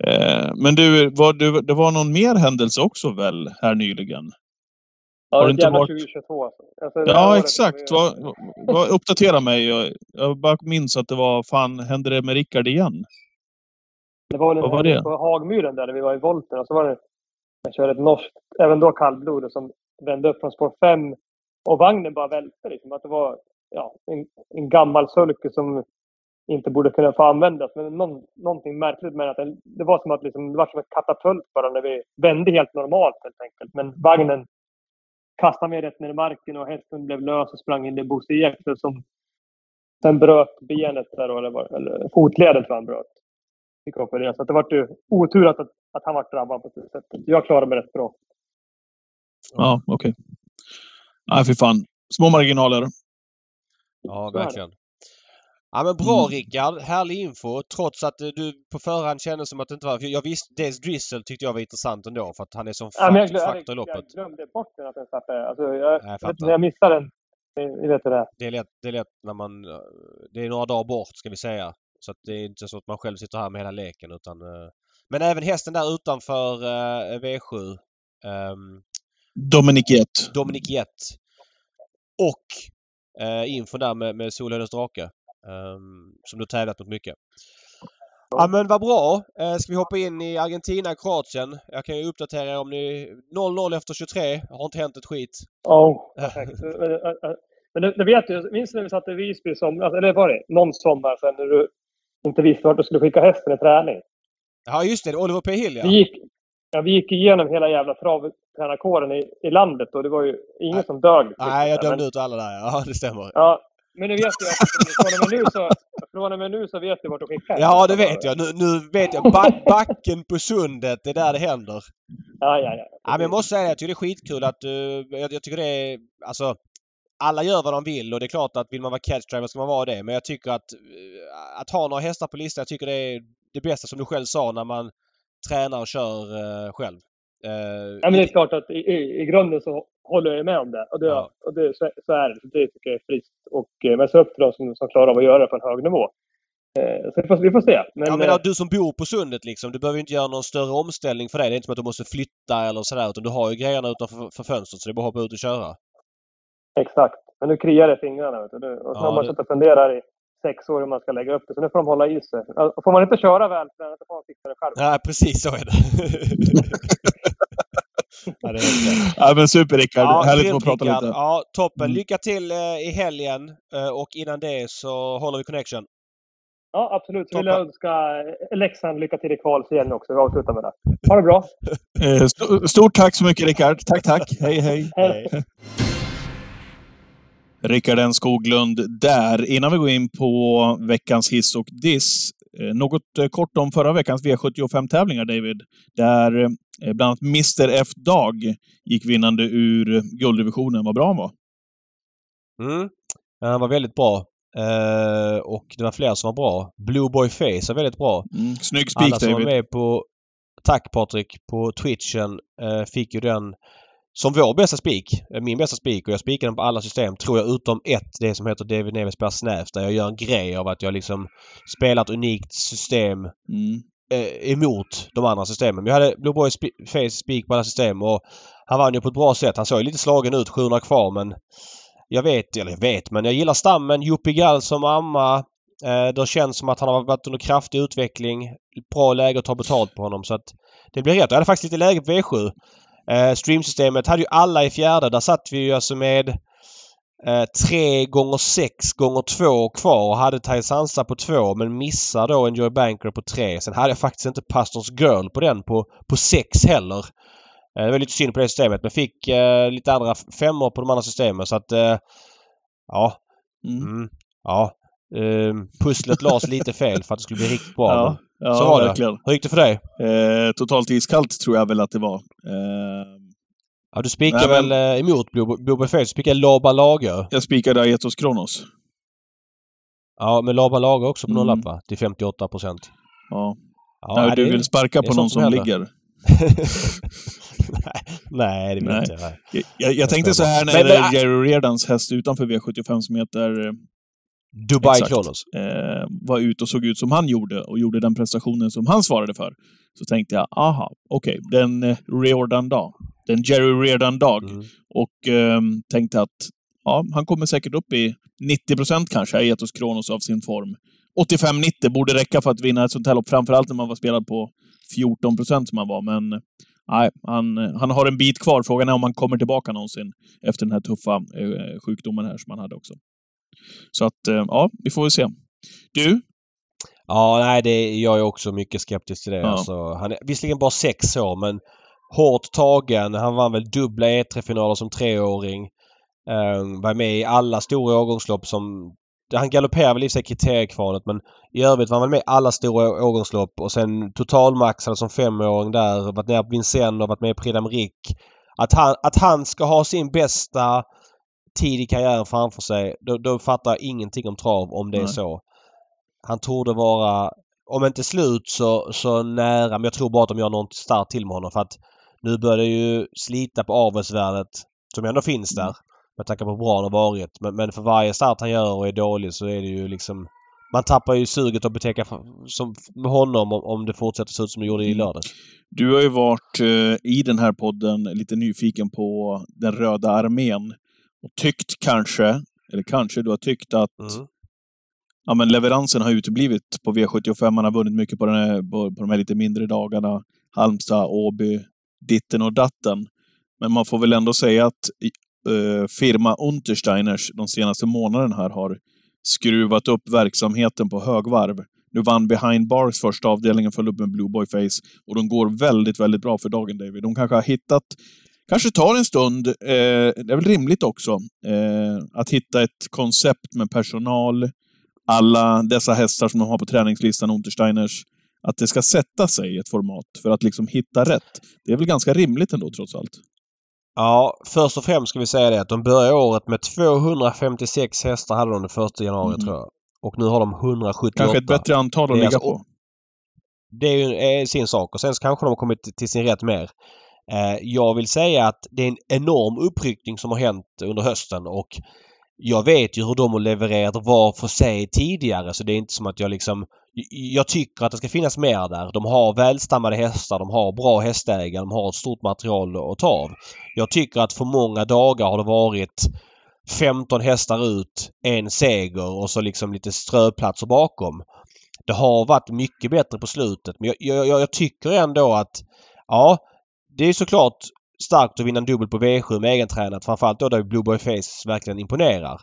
Eh, men du, var, du, det var någon mer händelse också väl, här nyligen? Ja, Har det du är inte varit- 2022 alltså. alltså det Ja, exakt. Vad, vad, uppdatera mig. Jag, jag bara minns att det var... Fan, hände det med Rickard igen? Det var väl Vad var det? på Hagmyren där, där vi var i volten. Och så var det, jag körde ett norskt, även då kallblod, som vände upp från spår 5. Och vagnen bara välte. Liksom, att det var ja, en, en gammal sulke som inte borde kunna få användas. Men någon, någonting märkligt med att det, det var som att liksom, det var som en katapult bara när vi vände helt normalt helt enkelt. Men vagnen kastade mig rätt ner i marken och hästen blev lös och sprang in i Bosse som sen bröt benet där eller, eller fotleden tror jag han bröt fick operera. Så det var ju otur att, att han var drabbad på det sättet. Jag klarade mig rätt bra. Ja, okej. Nej, fy fan. Små marginaler. Ja, verkligen. Ja men bra Mm. Rickard. Härlig info. Trots att eh, du på förhand kände som att det inte var... Jag visste, dels Drizzle tyckte jag var intressant ändå för att han är som Ja, jag, faktor i jag, loppet. jag glömde bort den att den startade. Alltså, jag, jag jag jag missade den. Ni vet det är. Det är lätt, det är lätt när man... eh, Det är några dagar bort ska vi säga. Så att det är inte så att man själv sitter här med hela leken utan... Men även hästen där utanför eh, V7. ehm, Dominic Jett. Dominic Jett. Och eh, info där med, med Solhöjdens drake. ehm, som du tävlat mot mycket. Ja men vad bra. Eh, ska vi hoppa in i Argentina, Kroatien? Jag kan ju uppdatera er om ni... 0-0 efter 23. Har inte hänt ett skit. Ja, perfekt. Men, det, det vet du, minns du när vi satt i Visby i somras? Eller var det någon sommar sen när du inte visste vart du skulle skicka hästen i träning? Ja just det, Oliver P Hill ja. Vi gick, ja, vi gick igenom hela jävla travtränarkåren i, i landet och det var ju ingen Nej. som dög. Nej, jag Men- dömde ut alla där. Ja, det stämmer. Ja, men nu vet jag från och med nu så, från och med nu så vet du vart du skickar. Ja, det vet jag. Nu, nu vet jag. Back, backen på sundet, det är där det händer. Ja, ja, ja. Ja, men jag måste säga att jag tycker det är skitkul att... Uh, jag, jag tycker det är... Alltså... Alla gör vad de vill och det är klart att vill man vara catchdriver ska man vara det. Men jag tycker att... eh, att ha några hästar på listan, jag tycker det är det bästa som du själv sa när man tränar och kör eh, själv. Eh, Ja, men det är klart att i, i, grunden så håller jag med om det. Och, det, Ja. och det, så, så är det. Det tycker jag är friskt. Och, eh, men så upp till de som, som klarar av att göra det på en hög nivå. Så vi får, vi får se. Men, Ja men eh, du som bor på sundet liksom. Du behöver inte göra någon större omställning för det. Det är inte som att du måste flytta eller sådär utan du har ju grejerna utanför för fönstret så det är bara att hoppa ut och köra. Exakt. Men nu kliar det i fingrarna. Vet du. Och så Ja, har man det- suttit och funderat i sex år hur man ska lägga upp det. Så nu får de hålla i sig. Får man inte köra vältränat så får man fixa det själv. Ja precis så är det. ja, det är. Ja, men super Rickard. Ja, Härligt att prata lite. Ja, toppen. Mm. Lycka till eh, i helgen eh, och innan det så håller vi connection. Ja, absolut. Så vill jag önska eh, Leksand lycka till i kvalserien också. Vi avslutar med det. Ha det bra. St- Stort tack så mycket Rickard. Tack, tack. Hej, hej. Hej. Rickard N Skoglund där. Innan vi går in på veckans hiss och diss. eh, Något eh, kort om förra veckans V75-tävlingar, David. Där eh, bland annat Mr F Dag gick vinnande ur gulddivisionen. Vad bra han var. Mm. Han var väldigt bra. Eh, och det var fler som var bra. Blue Boy Face var väldigt bra. Mm. Snygg Alla spik, som var med på Tack Patrik på Twitchen eh, fick ju den som vår bästa spik, eh, min bästa spik och jag spikar den på alla system tror jag utom ett, det som heter David Neves spelar snävt där jag gör en grej av att jag liksom spelar ett unikt system Mm. eh, emot de andra systemen. Men jag hade Blue Boy sp- Face spik på alla system och han vann ju på ett bra sätt. Han såg lite slagen ut, 700 kvar men jag vet, eller jag vet, men jag gillar stammen. Yuppie Gall som amma. Eh, det känns som att han har varit under kraftig utveckling. Bra läge att ta betalt på honom så att det blir rätt. Jag hade faktiskt lite läge på V7. Eh, streamsystemet hade ju alla i fjärde. Där satt vi ju alltså med eh, 3 gånger 6 gånger 2 kvar och hade Taisansa på 2 men missar då Enjoy Banker på 3. Sen hade jag faktiskt inte Pastors Girl på den på, på 6 heller. Eh, det var lite synd på det systemet men fick eh, lite andra femmor på de andra systemen så att eh, ja. Mm. Mm, ja. Eh, pusslet lades lite fel för att det skulle bli riktigt bra. Ja, ja så var det. verkligen. Hur gick det för dig? Eh, totalt iskallt tror jag väl att det var. Eh, Ja, du spikade väl eh, emot Bay Face. Du spikade Laban Lager. jag spikade Aetos Kronos. Ja, men Laban Lager också på Mm. någon lapp va? Till 58 procent. Ja. Ja, Nej, du det- vill sparka på någon som som ligger. nej, nej, det vill Nej. jag inte. Jag, jag, jag tänkte så här när Men- det men- är Jerry Reardans häst utanför V75 som heter Dubai Exakt. Kronos. eh, var ute och såg ut som han gjorde och gjorde den prestationen som han svarade för. Så tänkte jag, aha, okej, den eh, Reardan-dag. Den Jerry Reardan-dag. Mm. Och eh, tänkte att ja, han kommer säkert upp i 90 procent kanske, Aetos Kronos av sin form. 85-90 borde räcka för att vinna ett sånt här lopp, framförallt när man var spelad på 14 procent som han var. Men nej, han, han har en bit kvar. Frågan är om han kommer tillbaka någonsin efter den här tuffa eh, sjukdomen här som han hade också. Så att, eh, ja, vi får väl se. Du, Ja, nej, det, jag är också mycket skeptisk till det. Ja. Alltså, han är visserligen bara sex år men hårt tagen. Han vann väl dubbla E3-finaler som treåring. Um, var med i alla stora årgångslopp som... Han galopperade väl i sig kriteriekvalet men i övrigt var han med i alla stora årgångslopp och sen totalmaxade som femåring där. Varit nere på Vincennes och varit med i Prix d'Amérique. Att han, att han ska ha sin bästa tid i karriären framför sig, då, då fattar jag ingenting om trav om det är Nej. så. Han torde vara, om inte slut så, så nära, men jag tror bara att de gör något start till med honom för att nu börjar det ju slita på avelsvärdet som ändå finns där. Mm. Med tanke på hur bra han har varit. Men, men för varje start han gör och är dålig så är det ju liksom man tappar ju suget att för, som, med honom om, om det fortsätter se ut som det gjorde i Mm. lördag. Du har ju varit eh, i den här podden lite nyfiken på den röda armén och tyckt kanske, eller kanske du har tyckt att Mm. ja, men leveransen har uteblivit på V75. Man har vunnit mycket på, den här, på, på de här lite mindre dagarna. Halmstad, Åby, ditten och datten. Men man får väl ändå säga att eh, firma Untersteiners de senaste månaderna här har skruvat upp verksamheten på högvarv. Nu vann Behind Bars första avdelningen, föll upp med Blue Boy Face och de går väldigt, väldigt bra för dagen, David. De kanske har hittat Kanske tar en stund, eh, det är väl rimligt också, eh, att hitta ett koncept med personal, alla dessa hästar som de har på träningslistan, Untersteiners, att det ska sätta sig i ett format för att liksom hitta rätt. Det är väl ganska rimligt ändå, trots allt. Ja, först och främst ska vi säga det att de började året med 256 hästar hade de den första januari Mm. tror jag. Och nu har de 178. Kanske ett bättre antal att ligga alltså- på. Det är ju är sin sak och sen så kanske de har kommit till sin rätt mer. Eh, jag vill säga att det är en enorm uppryckning som har hänt under hösten och jag vet ju hur de har levererat var för sig tidigare så det är inte som att jag liksom... Jag tycker att det ska finnas mer där. De har välstammade hästar, de har bra hästägare, de har ett stort material att ta av. Jag tycker att för många dagar har det varit 15 hästar ut, en seger och så liksom lite ströplatser bakom. Det har varit mycket bättre på slutet men jag, jag, jag tycker ändå att ja, det är såklart starkt att vinna en dubbel på V7 med egentränat. Framförallt då där Blue Boy Face verkligen imponerar.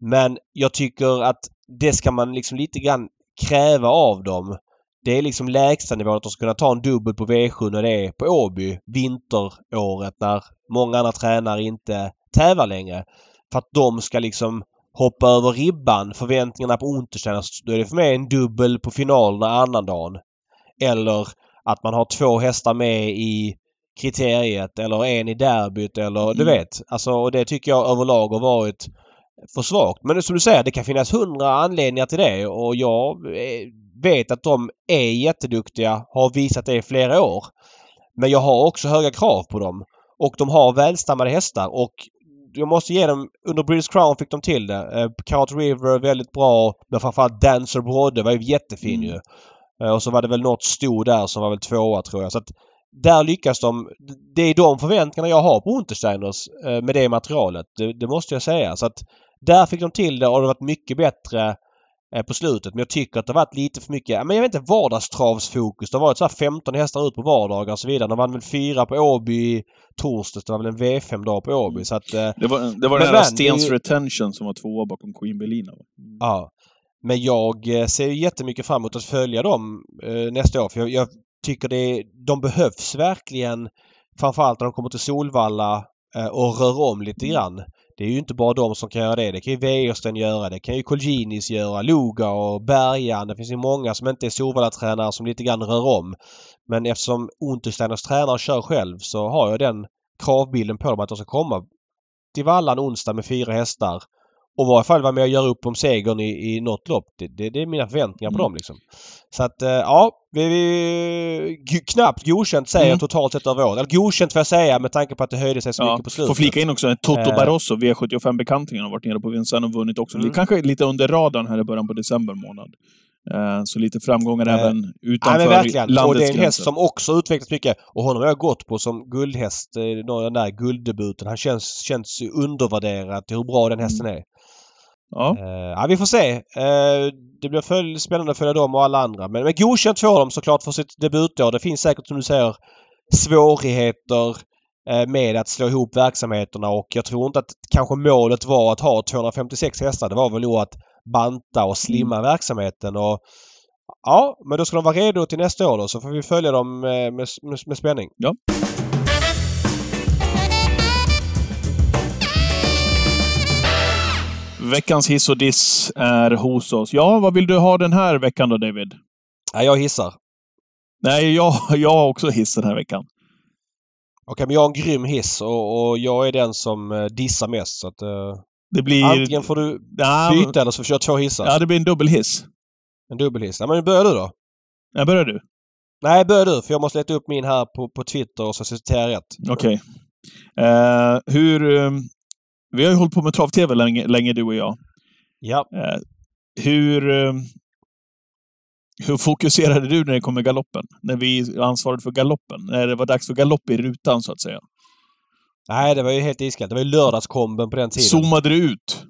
Men jag tycker att det ska man liksom lite grann kräva av dem. Det är liksom lägstanivån att de ska kunna ta en dubbel på V7 när det är på Åby vinteråret när många andra tränare inte tävlar längre. För att de ska liksom hoppa över ribban, förväntningarna på Untersteiner. Då är det för mig en dubbel på finalerna annandagen. Eller att man har två hästar med i kriteriet eller en i derbyt eller du Mm. vet. Alltså och det tycker jag överlag har varit för svagt. Men som du säger, det kan finnas hundra anledningar till det och jag eh, vet att de är jätteduktiga, har visat det i flera år. Men jag har också höga krav på dem. Och de har välstammade hästar och jag måste ge dem, under British Crown fick de till det. Eh, Carrot River väldigt bra. Men framförallt Dancer Brodde var ju jättefin Mm. ju. Eh, och så var det väl något sto där som var väl tvåa tror jag. Så att där lyckas de. Det är de förväntningarna jag har på Untersteiners eh, med det materialet. Det, det måste jag säga. Så att där fick de till det och det har varit mycket bättre eh, på slutet. Men jag tycker att det har varit lite för mycket, men jag vet inte, vardagstravsfokus. Det har varit så här 15 hästar ut på vardagar och så vidare. De vann väl fyra på Åby i torsdags. Det var väl en V5-dag på Åby. Så att, eh, Det var, det var den här men, Stens ju- Retention som var tvåa bakom Queen Belina. va? Ja. Men jag ser ju jättemycket fram emot att följa dem eh, nästa år. För jag, jag tycker det, de behövs verkligen. Framförallt när de kommer till Solvalla eh, och rör om lite grann. Det är ju inte bara de som kan göra det. Det kan ju Wäjersten göra. Det kan ju Colginis göra. Loga och Bergan. Det finns ju många som inte är Solvalla-tränare som lite grann rör om. Men eftersom Untersteiners tränare kör själv så har jag den kravbilden på dem att de ska komma till Vallan onsdag med fyra hästar och i varje fall vara med och göra upp om segern i, i något lopp. Det, det, det är mina förväntningar på Mm. dem liksom. Så att eh, ja, vi, vi knappt godkänt säger Mm. totalt sett över året. Eller godkänt får jag säga med tanke på att det höjde sig så Ja, mycket på slutet. får flika in också att Toto Eh. Barroso, V75-bekantingen, har varit nere på Vincennes och vunnit också. Mm. Det kanske lite under radarn här i början på december månad. Eh, Så lite framgångar Eh, även Ja utanför men verkligen. Och landets det är en häst gränser. som också utvecklats mycket. Och honom har jag gått på som guldhäst. Den där gulddebuten. Han känns, känns undervärderad till hur bra den hästen är. Ja. Eh, ja, vi får se. Eh, det blir följ, spännande att följa dem och alla andra. Men, men godkänt får de såklart för sitt debutår. Det finns säkert som du säger svårigheter eh, med att slå ihop verksamheterna och jag tror inte att kanske målet var att ha 256 hästar. Det var väl nog att banta och slimma verksamheten. Och, ja, men då ska de vara redo till nästa år då så får vi följa dem med, med, med spänning. Ja. Veckans hiss och diss är hos oss. Ja, vad vill du ha den här veckan då, David? Ja, jag hissar. Nej, jag, jag har också hiss den här veckan. Okej, men jag har en grym hiss och, och jag är den som eh, dissar mest. Så att, eh, Det blir... antingen får du Ja, byta eller så får köra två hissar. ja, det blir en dubbelhiss. En dubbelhiss. Ja, men börjar du då? Ja, börjar du? Nej, börjar du för jag måste leta upp min här på, på Twitter och så citerar jag rätt. Okej. Eh, hur... eh, vi har ju hållit på med trav-tv länge, länge, du och jag. Ja. Eh, hur... eh, hur fokuserade du när det kom med galoppen? När vi ansvarade för galoppen? När det var dags för galopp i rutan, så att säga. Nej, det var ju helt iskallt. Det var ju lördagskomben på den tiden. Zoomade du ut?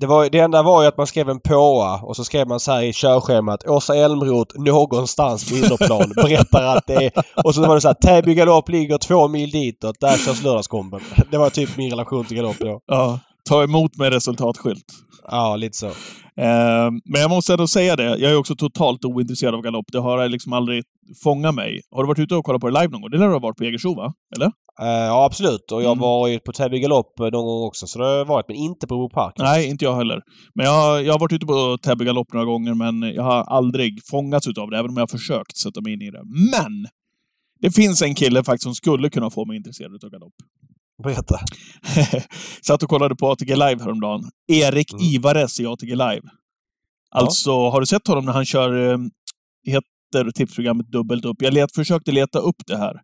Det, var, det enda var ju att man skrev en påa och så skrev man så här i körschemat Åsa Elmroth någonstans på innerplan berättar att det är... Och så var det så här Täby galopp ligger två mil ditåt. Där körs lördagskomben. Det var typ min relation till galopp då. Ja. Ta emot med resultatskylt. Ja, lite så. Eh, men jag måste ändå säga det. Jag är också totalt ointresserad av galopp. Det har liksom aldrig fångat mig. Har du varit ute och kollat på det live någon gång? Det lär du ha varit på Jägersro, va? Eller? Eh, ja, absolut. Och jag Mm. var ju på Täby galopp eh, någon gång också. Så det har jag varit, men inte på Park. Nej, inte jag heller. Men jag, har- jag har varit ute på Täby galopp några gånger, men jag har aldrig fångats utav det, även om jag har försökt sätta mig in i det. Men! Det finns en kille faktiskt som skulle kunna få mig intresserad av galopp. Berätta. Satt och kollade på ATG Live häromdagen. Erik Mm. Ivares i ATG Live. Alltså, har du sett honom när han kör, eh, heter tipsprogrammet Dubbelt upp? Jag let, försökte leta upp det här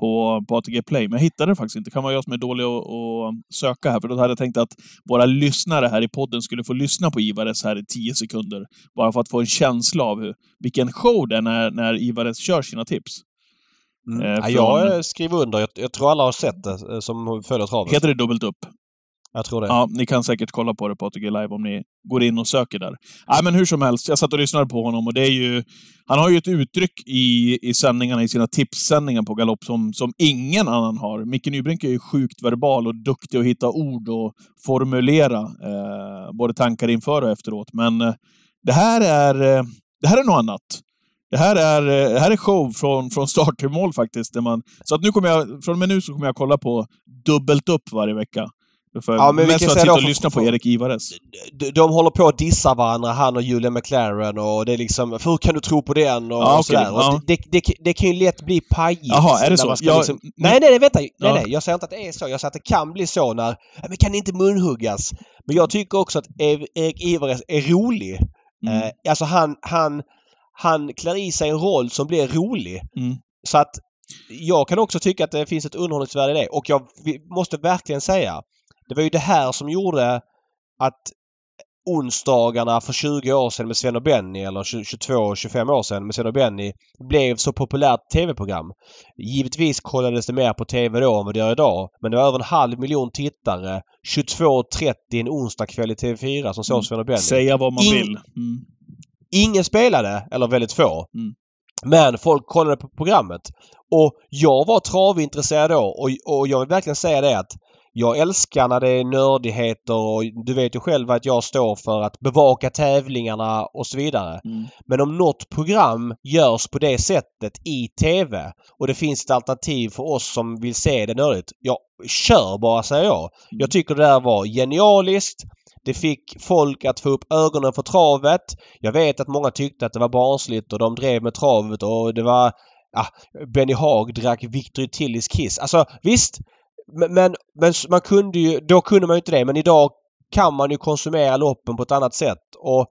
på, på ATG Play, men jag hittade det faktiskt inte. Det kan vara jag som är dålig att, att söka här, för då hade jag tänkt att våra lyssnare här i podden skulle få lyssna på Ivares här i tio sekunder. Bara för att få en känsla av hur, vilken show det är när, när Ivares kör sina tips. Mm. Eh, från- jag skriver under. Jag, jag tror alla har sett det eh, som följer travet. Heter det Dubbelt upp? Jag tror det. Ja, ni kan säkert kolla på det på ATG Live om ni går in och söker där. Nej, men hur som helst, jag satt och lyssnade på honom och det är ju... Han har ju ett uttryck i, i sändningarna, i sina tipssändningar på galopp som, som ingen annan har. Micke Nybrink är ju sjukt verbal och duktig att hitta ord och formulera eh, både tankar inför och efteråt. Men eh, det här är, eh, det här är något annat. Det här är, eh, det här är show från, från start till mål faktiskt. Där man, så att nu kommer jag, från och med nu så kommer jag kolla på dubbelt upp varje vecka. För Ja, men vi mest kan för att sitta och för- lyssna på för- Erik Ivares. de, de håller på att dissa varandra, han och Julia McLaren och det är liksom, hur kan du tro på den och, Ja, och sådär. okej, ja. Och det, det, det, det kan ju lätt bli pajigt. Jaha, är det så? Jag- liksom, nej, nej, nej, vänta. Nej, Ja. nej. Jag säger inte att det är så. Jag säger att det kan bli så när, ja, men kan inte munhuggas? Men jag tycker också att Erik Ivares är rolig. Mm. Eh, alltså han, han, han klär i sig en roll som blir rolig. Mm. Så att jag kan också tycka att det finns ett underhållningsvärde i det. Och jag måste verkligen säga, det var ju det här som gjorde att onsdagarna för 20 år sedan med Sven och Benny eller 22-25 år sedan med Sven och Benny blev så populärt tv-program. Givetvis kollades det mer på tv då än vad det gör idag. Men det var över en halv miljon tittare 22.30 en onsdagkväll i TV4 som såg mm. Sven och Benny. Säga vad man In vill. Mm. Ingen spelade, eller väldigt få. Mm. Men folk kollade på programmet. Och jag var travintresserad då och, och jag vill verkligen säga det att jag älskar när det är nördigheter och du vet ju själv att jag står för att bevaka tävlingarna och så vidare. Mm. Men om något program görs på det sättet i TV och det finns ett alternativ för oss som vill se det nördigt. Ja, kör bara säger jag. Jag mm. tycker det där var genialiskt. Det fick folk att få upp ögonen för travet. Jag vet att många tyckte att det var barnsligt och de drev med travet och det var... Ah, Benny Haag drack Victory Tillys Kiss. Alltså visst, men, men, men man kunde ju, då kunde man ju inte det men idag kan man ju konsumera loppen på ett annat sätt. Och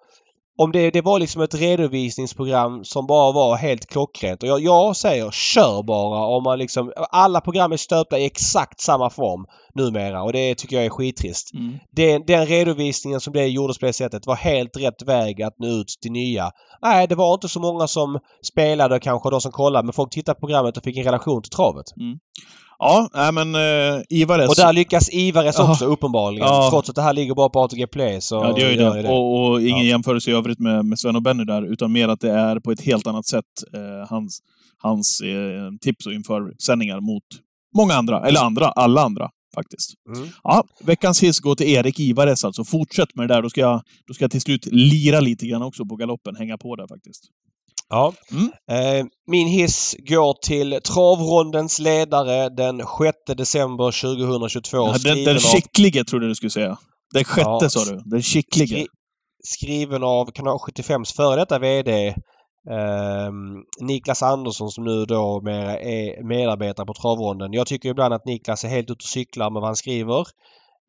om det, det var liksom ett redovisningsprogram som bara var helt klockrent. Och jag, jag säger kör bara om man liksom... Alla program är stöpta i exakt samma form numera och det tycker jag är skittrist. Mm. Den, den redovisningen som det gjordes på det sättet var helt rätt väg att nå ut till nya. Nej, det var inte så många som spelade kanske, de som kollade, men folk tittade på programmet och fick en relation till travet. Mm. Ja, nej men uh, Ivares... Och där lyckas Ivares också uppenbarligen. Ja. Trots att det här ligger bara på ATG Play så... Ja, det gör ju det. det. Och, och, ingen ja. jämförelse i övrigt med, med Sven och Benny där, utan mer att det är på ett helt annat sätt eh, hans, hans eh, tips och inför sändningar mot många andra, eller andra, alla andra faktiskt. Mm. Ja, veckans hiss går till Erik Ivares alltså. Fortsätt med det där. Då ska, jag, då ska jag till slut lira lite grann också på galoppen. Hänga på där faktiskt. Ja. Mm. Eh, min hiss går till travrondens ledare den 6 december 2022. Ja, den, den skicklige trodde du skulle säga. Den sjätte ja, sa du. Den skicklige. Skri skriven av Kanal 75s före detta VD eh, Niklas Andersson som nu då är medarbetare på travronden. Jag tycker ibland att Niklas är helt ute och cyklar med vad han skriver.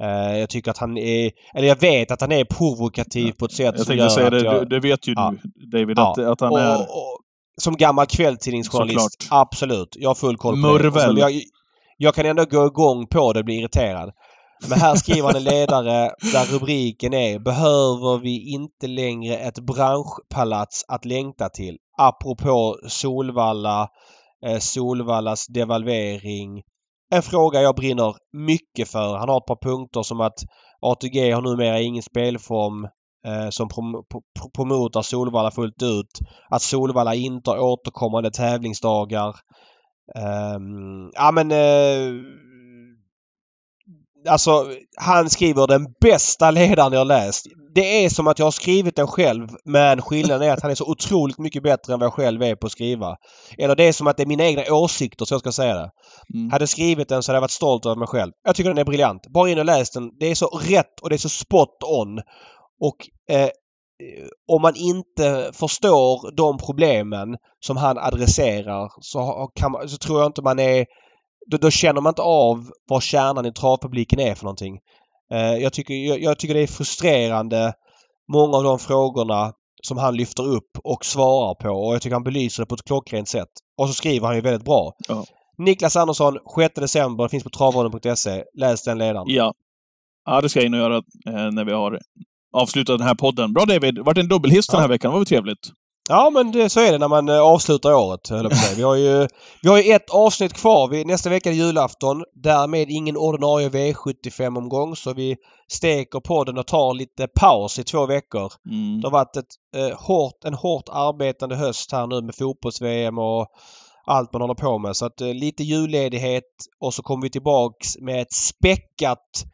Uh, jag tycker att han är, eller jag vet att han är provokativ ja. på ett sätt jag som gör säga att det, jag... Det vet ju ja. du David, ja. att, att han och, är... Och, som gammal kvällstidningsjournalist, absolut. Jag har full koll på Murvel. det. Jag, jag kan ändå gå igång på det och bli irriterad. Men här skriver han en ledare där rubriken är Behöver vi inte längre ett branschpalats att längta till? Apropå Solvalla, eh, Solvallas devalvering en fråga jag brinner mycket för. Han har ett par punkter som att ATG har numera ingen spelform eh, som prom promotar Solvalla fullt ut. Att Solvalla inte har återkommande tävlingsdagar. Eh, ja men eh, Alltså han skriver den bästa ledaren jag läst. Det är som att jag har skrivit den själv men skillnaden är att han är så otroligt mycket bättre än vad jag själv är på att skriva. Eller det är som att det är mina egna åsikter så jag ska säga det. Mm. Hade jag skrivit den så hade jag varit stolt över mig själv. Jag tycker den är briljant. Bara in och läs den. Det är så rätt och det är så spot on. Och eh, om man inte förstår de problemen som han adresserar så, man, så tror jag inte man är då, då, känner man inte av vad kärnan i travpubliken är för någonting. Eh, jag, tycker, jag, jag, tycker det är frustrerande många av de frågorna som han lyfter upp och svarar på och jag tycker han belyser det på ett klockrent sätt. Och så skriver han ju väldigt bra. Ja. Niklas Andersson, 6 december, finns på travronden.se. Läs den ledaren. Ja. Ja, det ska jag in och göra eh, när vi har avslutat den här podden. Bra David! Det vart en dubbelhiss ja. den här veckan. Det var väl trevligt? Ja men det, så är det när man eh, avslutar året. Vi har ju vi har ju ett avsnitt kvar. Vi, nästa vecka är julafton. Därmed ingen ordinarie V75-omgång så vi steker podden och tar lite paus i två veckor. Mm. Det har varit ett, eh, hårt, en hårt arbetande höst här nu med fotbolls-VM och allt man håller på med. Så att eh, lite julledighet och så kommer vi tillbaks med ett späckat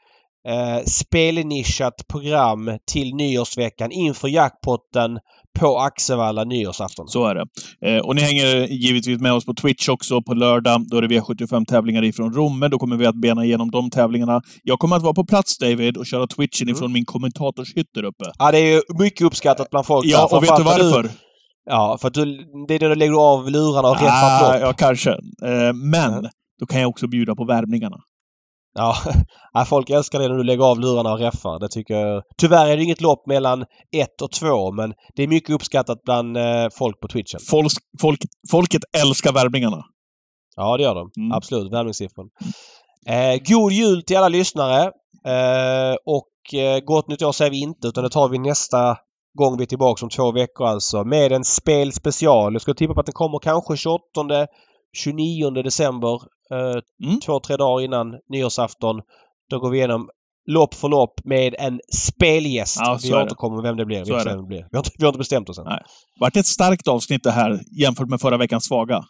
eh, spelnischat program till nyårsveckan inför jackpotten på Axevalla nyårsafton. Så är det. Eh, och ni hänger givetvis med oss på Twitch också på lördag. Då är det V75-tävlingar ifrån Romme. Då kommer vi att bena igenom de tävlingarna. Jag kommer att vara på plats, David, och köra Twitchen mm. ifrån min kommentatorshytt där uppe. Ja, det är ju mycket uppskattat bland folk. Ja, och vet du varför? Du, ja, för att du, det är då du lägger av lurarna och rätt ah, Ja, kanske. Eh, men, då kan jag också bjuda på värmningarna. Ja, folk älskar det när du lägger av lurarna och räffar. Det tycker jag. Tyvärr är det inget lopp mellan ett och två men det är mycket uppskattat bland eh, folk på Twitchen. Folk, folk, folket älskar värmningarna. Ja, det gör de. Mm. Absolut. Värvningssiffror. Eh, god jul till alla lyssnare. Eh, och eh, gott nytt år säger vi inte utan det tar vi nästa gång vi är tillbaka om två veckor alltså. Med en spelspecial. Jag skulle tippa på att den kommer kanske 28 29 december. Eh, Mm. Två, tre dagar innan nyårsafton. Då går vi igenom lopp för lopp med en spelgäst. Ja, vi det. återkommer vem det blir. Vi, Så det. vem det blir. vi, har, inte, vi har inte bestämt oss än. Nej. Vart ett starkt avsnitt det här jämfört med förra veckans svaga.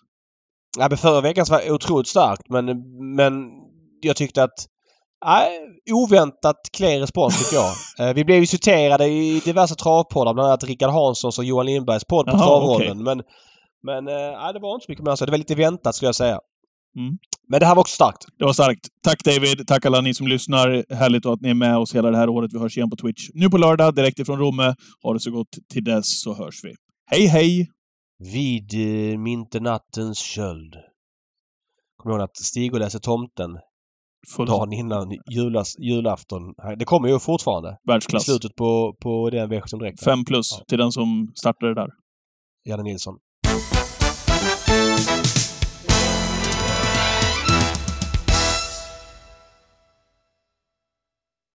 Ja, men förra veckans var otroligt starkt men, men jag tyckte att Nej, oväntat klen respons tycker jag. Eh, vi blev ju citerade i diverse travpoddar, bland annat Rickard Hanssons och Johan Lindbergs podd på Jaha, Travrollen. Men, men eh, det var inte så mycket mer så. Det var lite väntat skulle jag säga. Mm. Men det här var också starkt. Det var starkt. Tack David. Tack alla ni som lyssnar. Härligt att ni är med oss hela det här året. Vi hörs igen på Twitch nu på lördag, direkt ifrån Romme. Ha det så gott till dess så hörs vi. Hej hej! Vid eh, minternattens köld. Kommer du ihåg att Stig och läser Tomten Full dagen innan julas, julafton? Det kommer ju fortfarande. I världsklass. slutet på, på den veckan direkt. Fem plus Ja. till den som startade där. Janne Nilsson. Bye.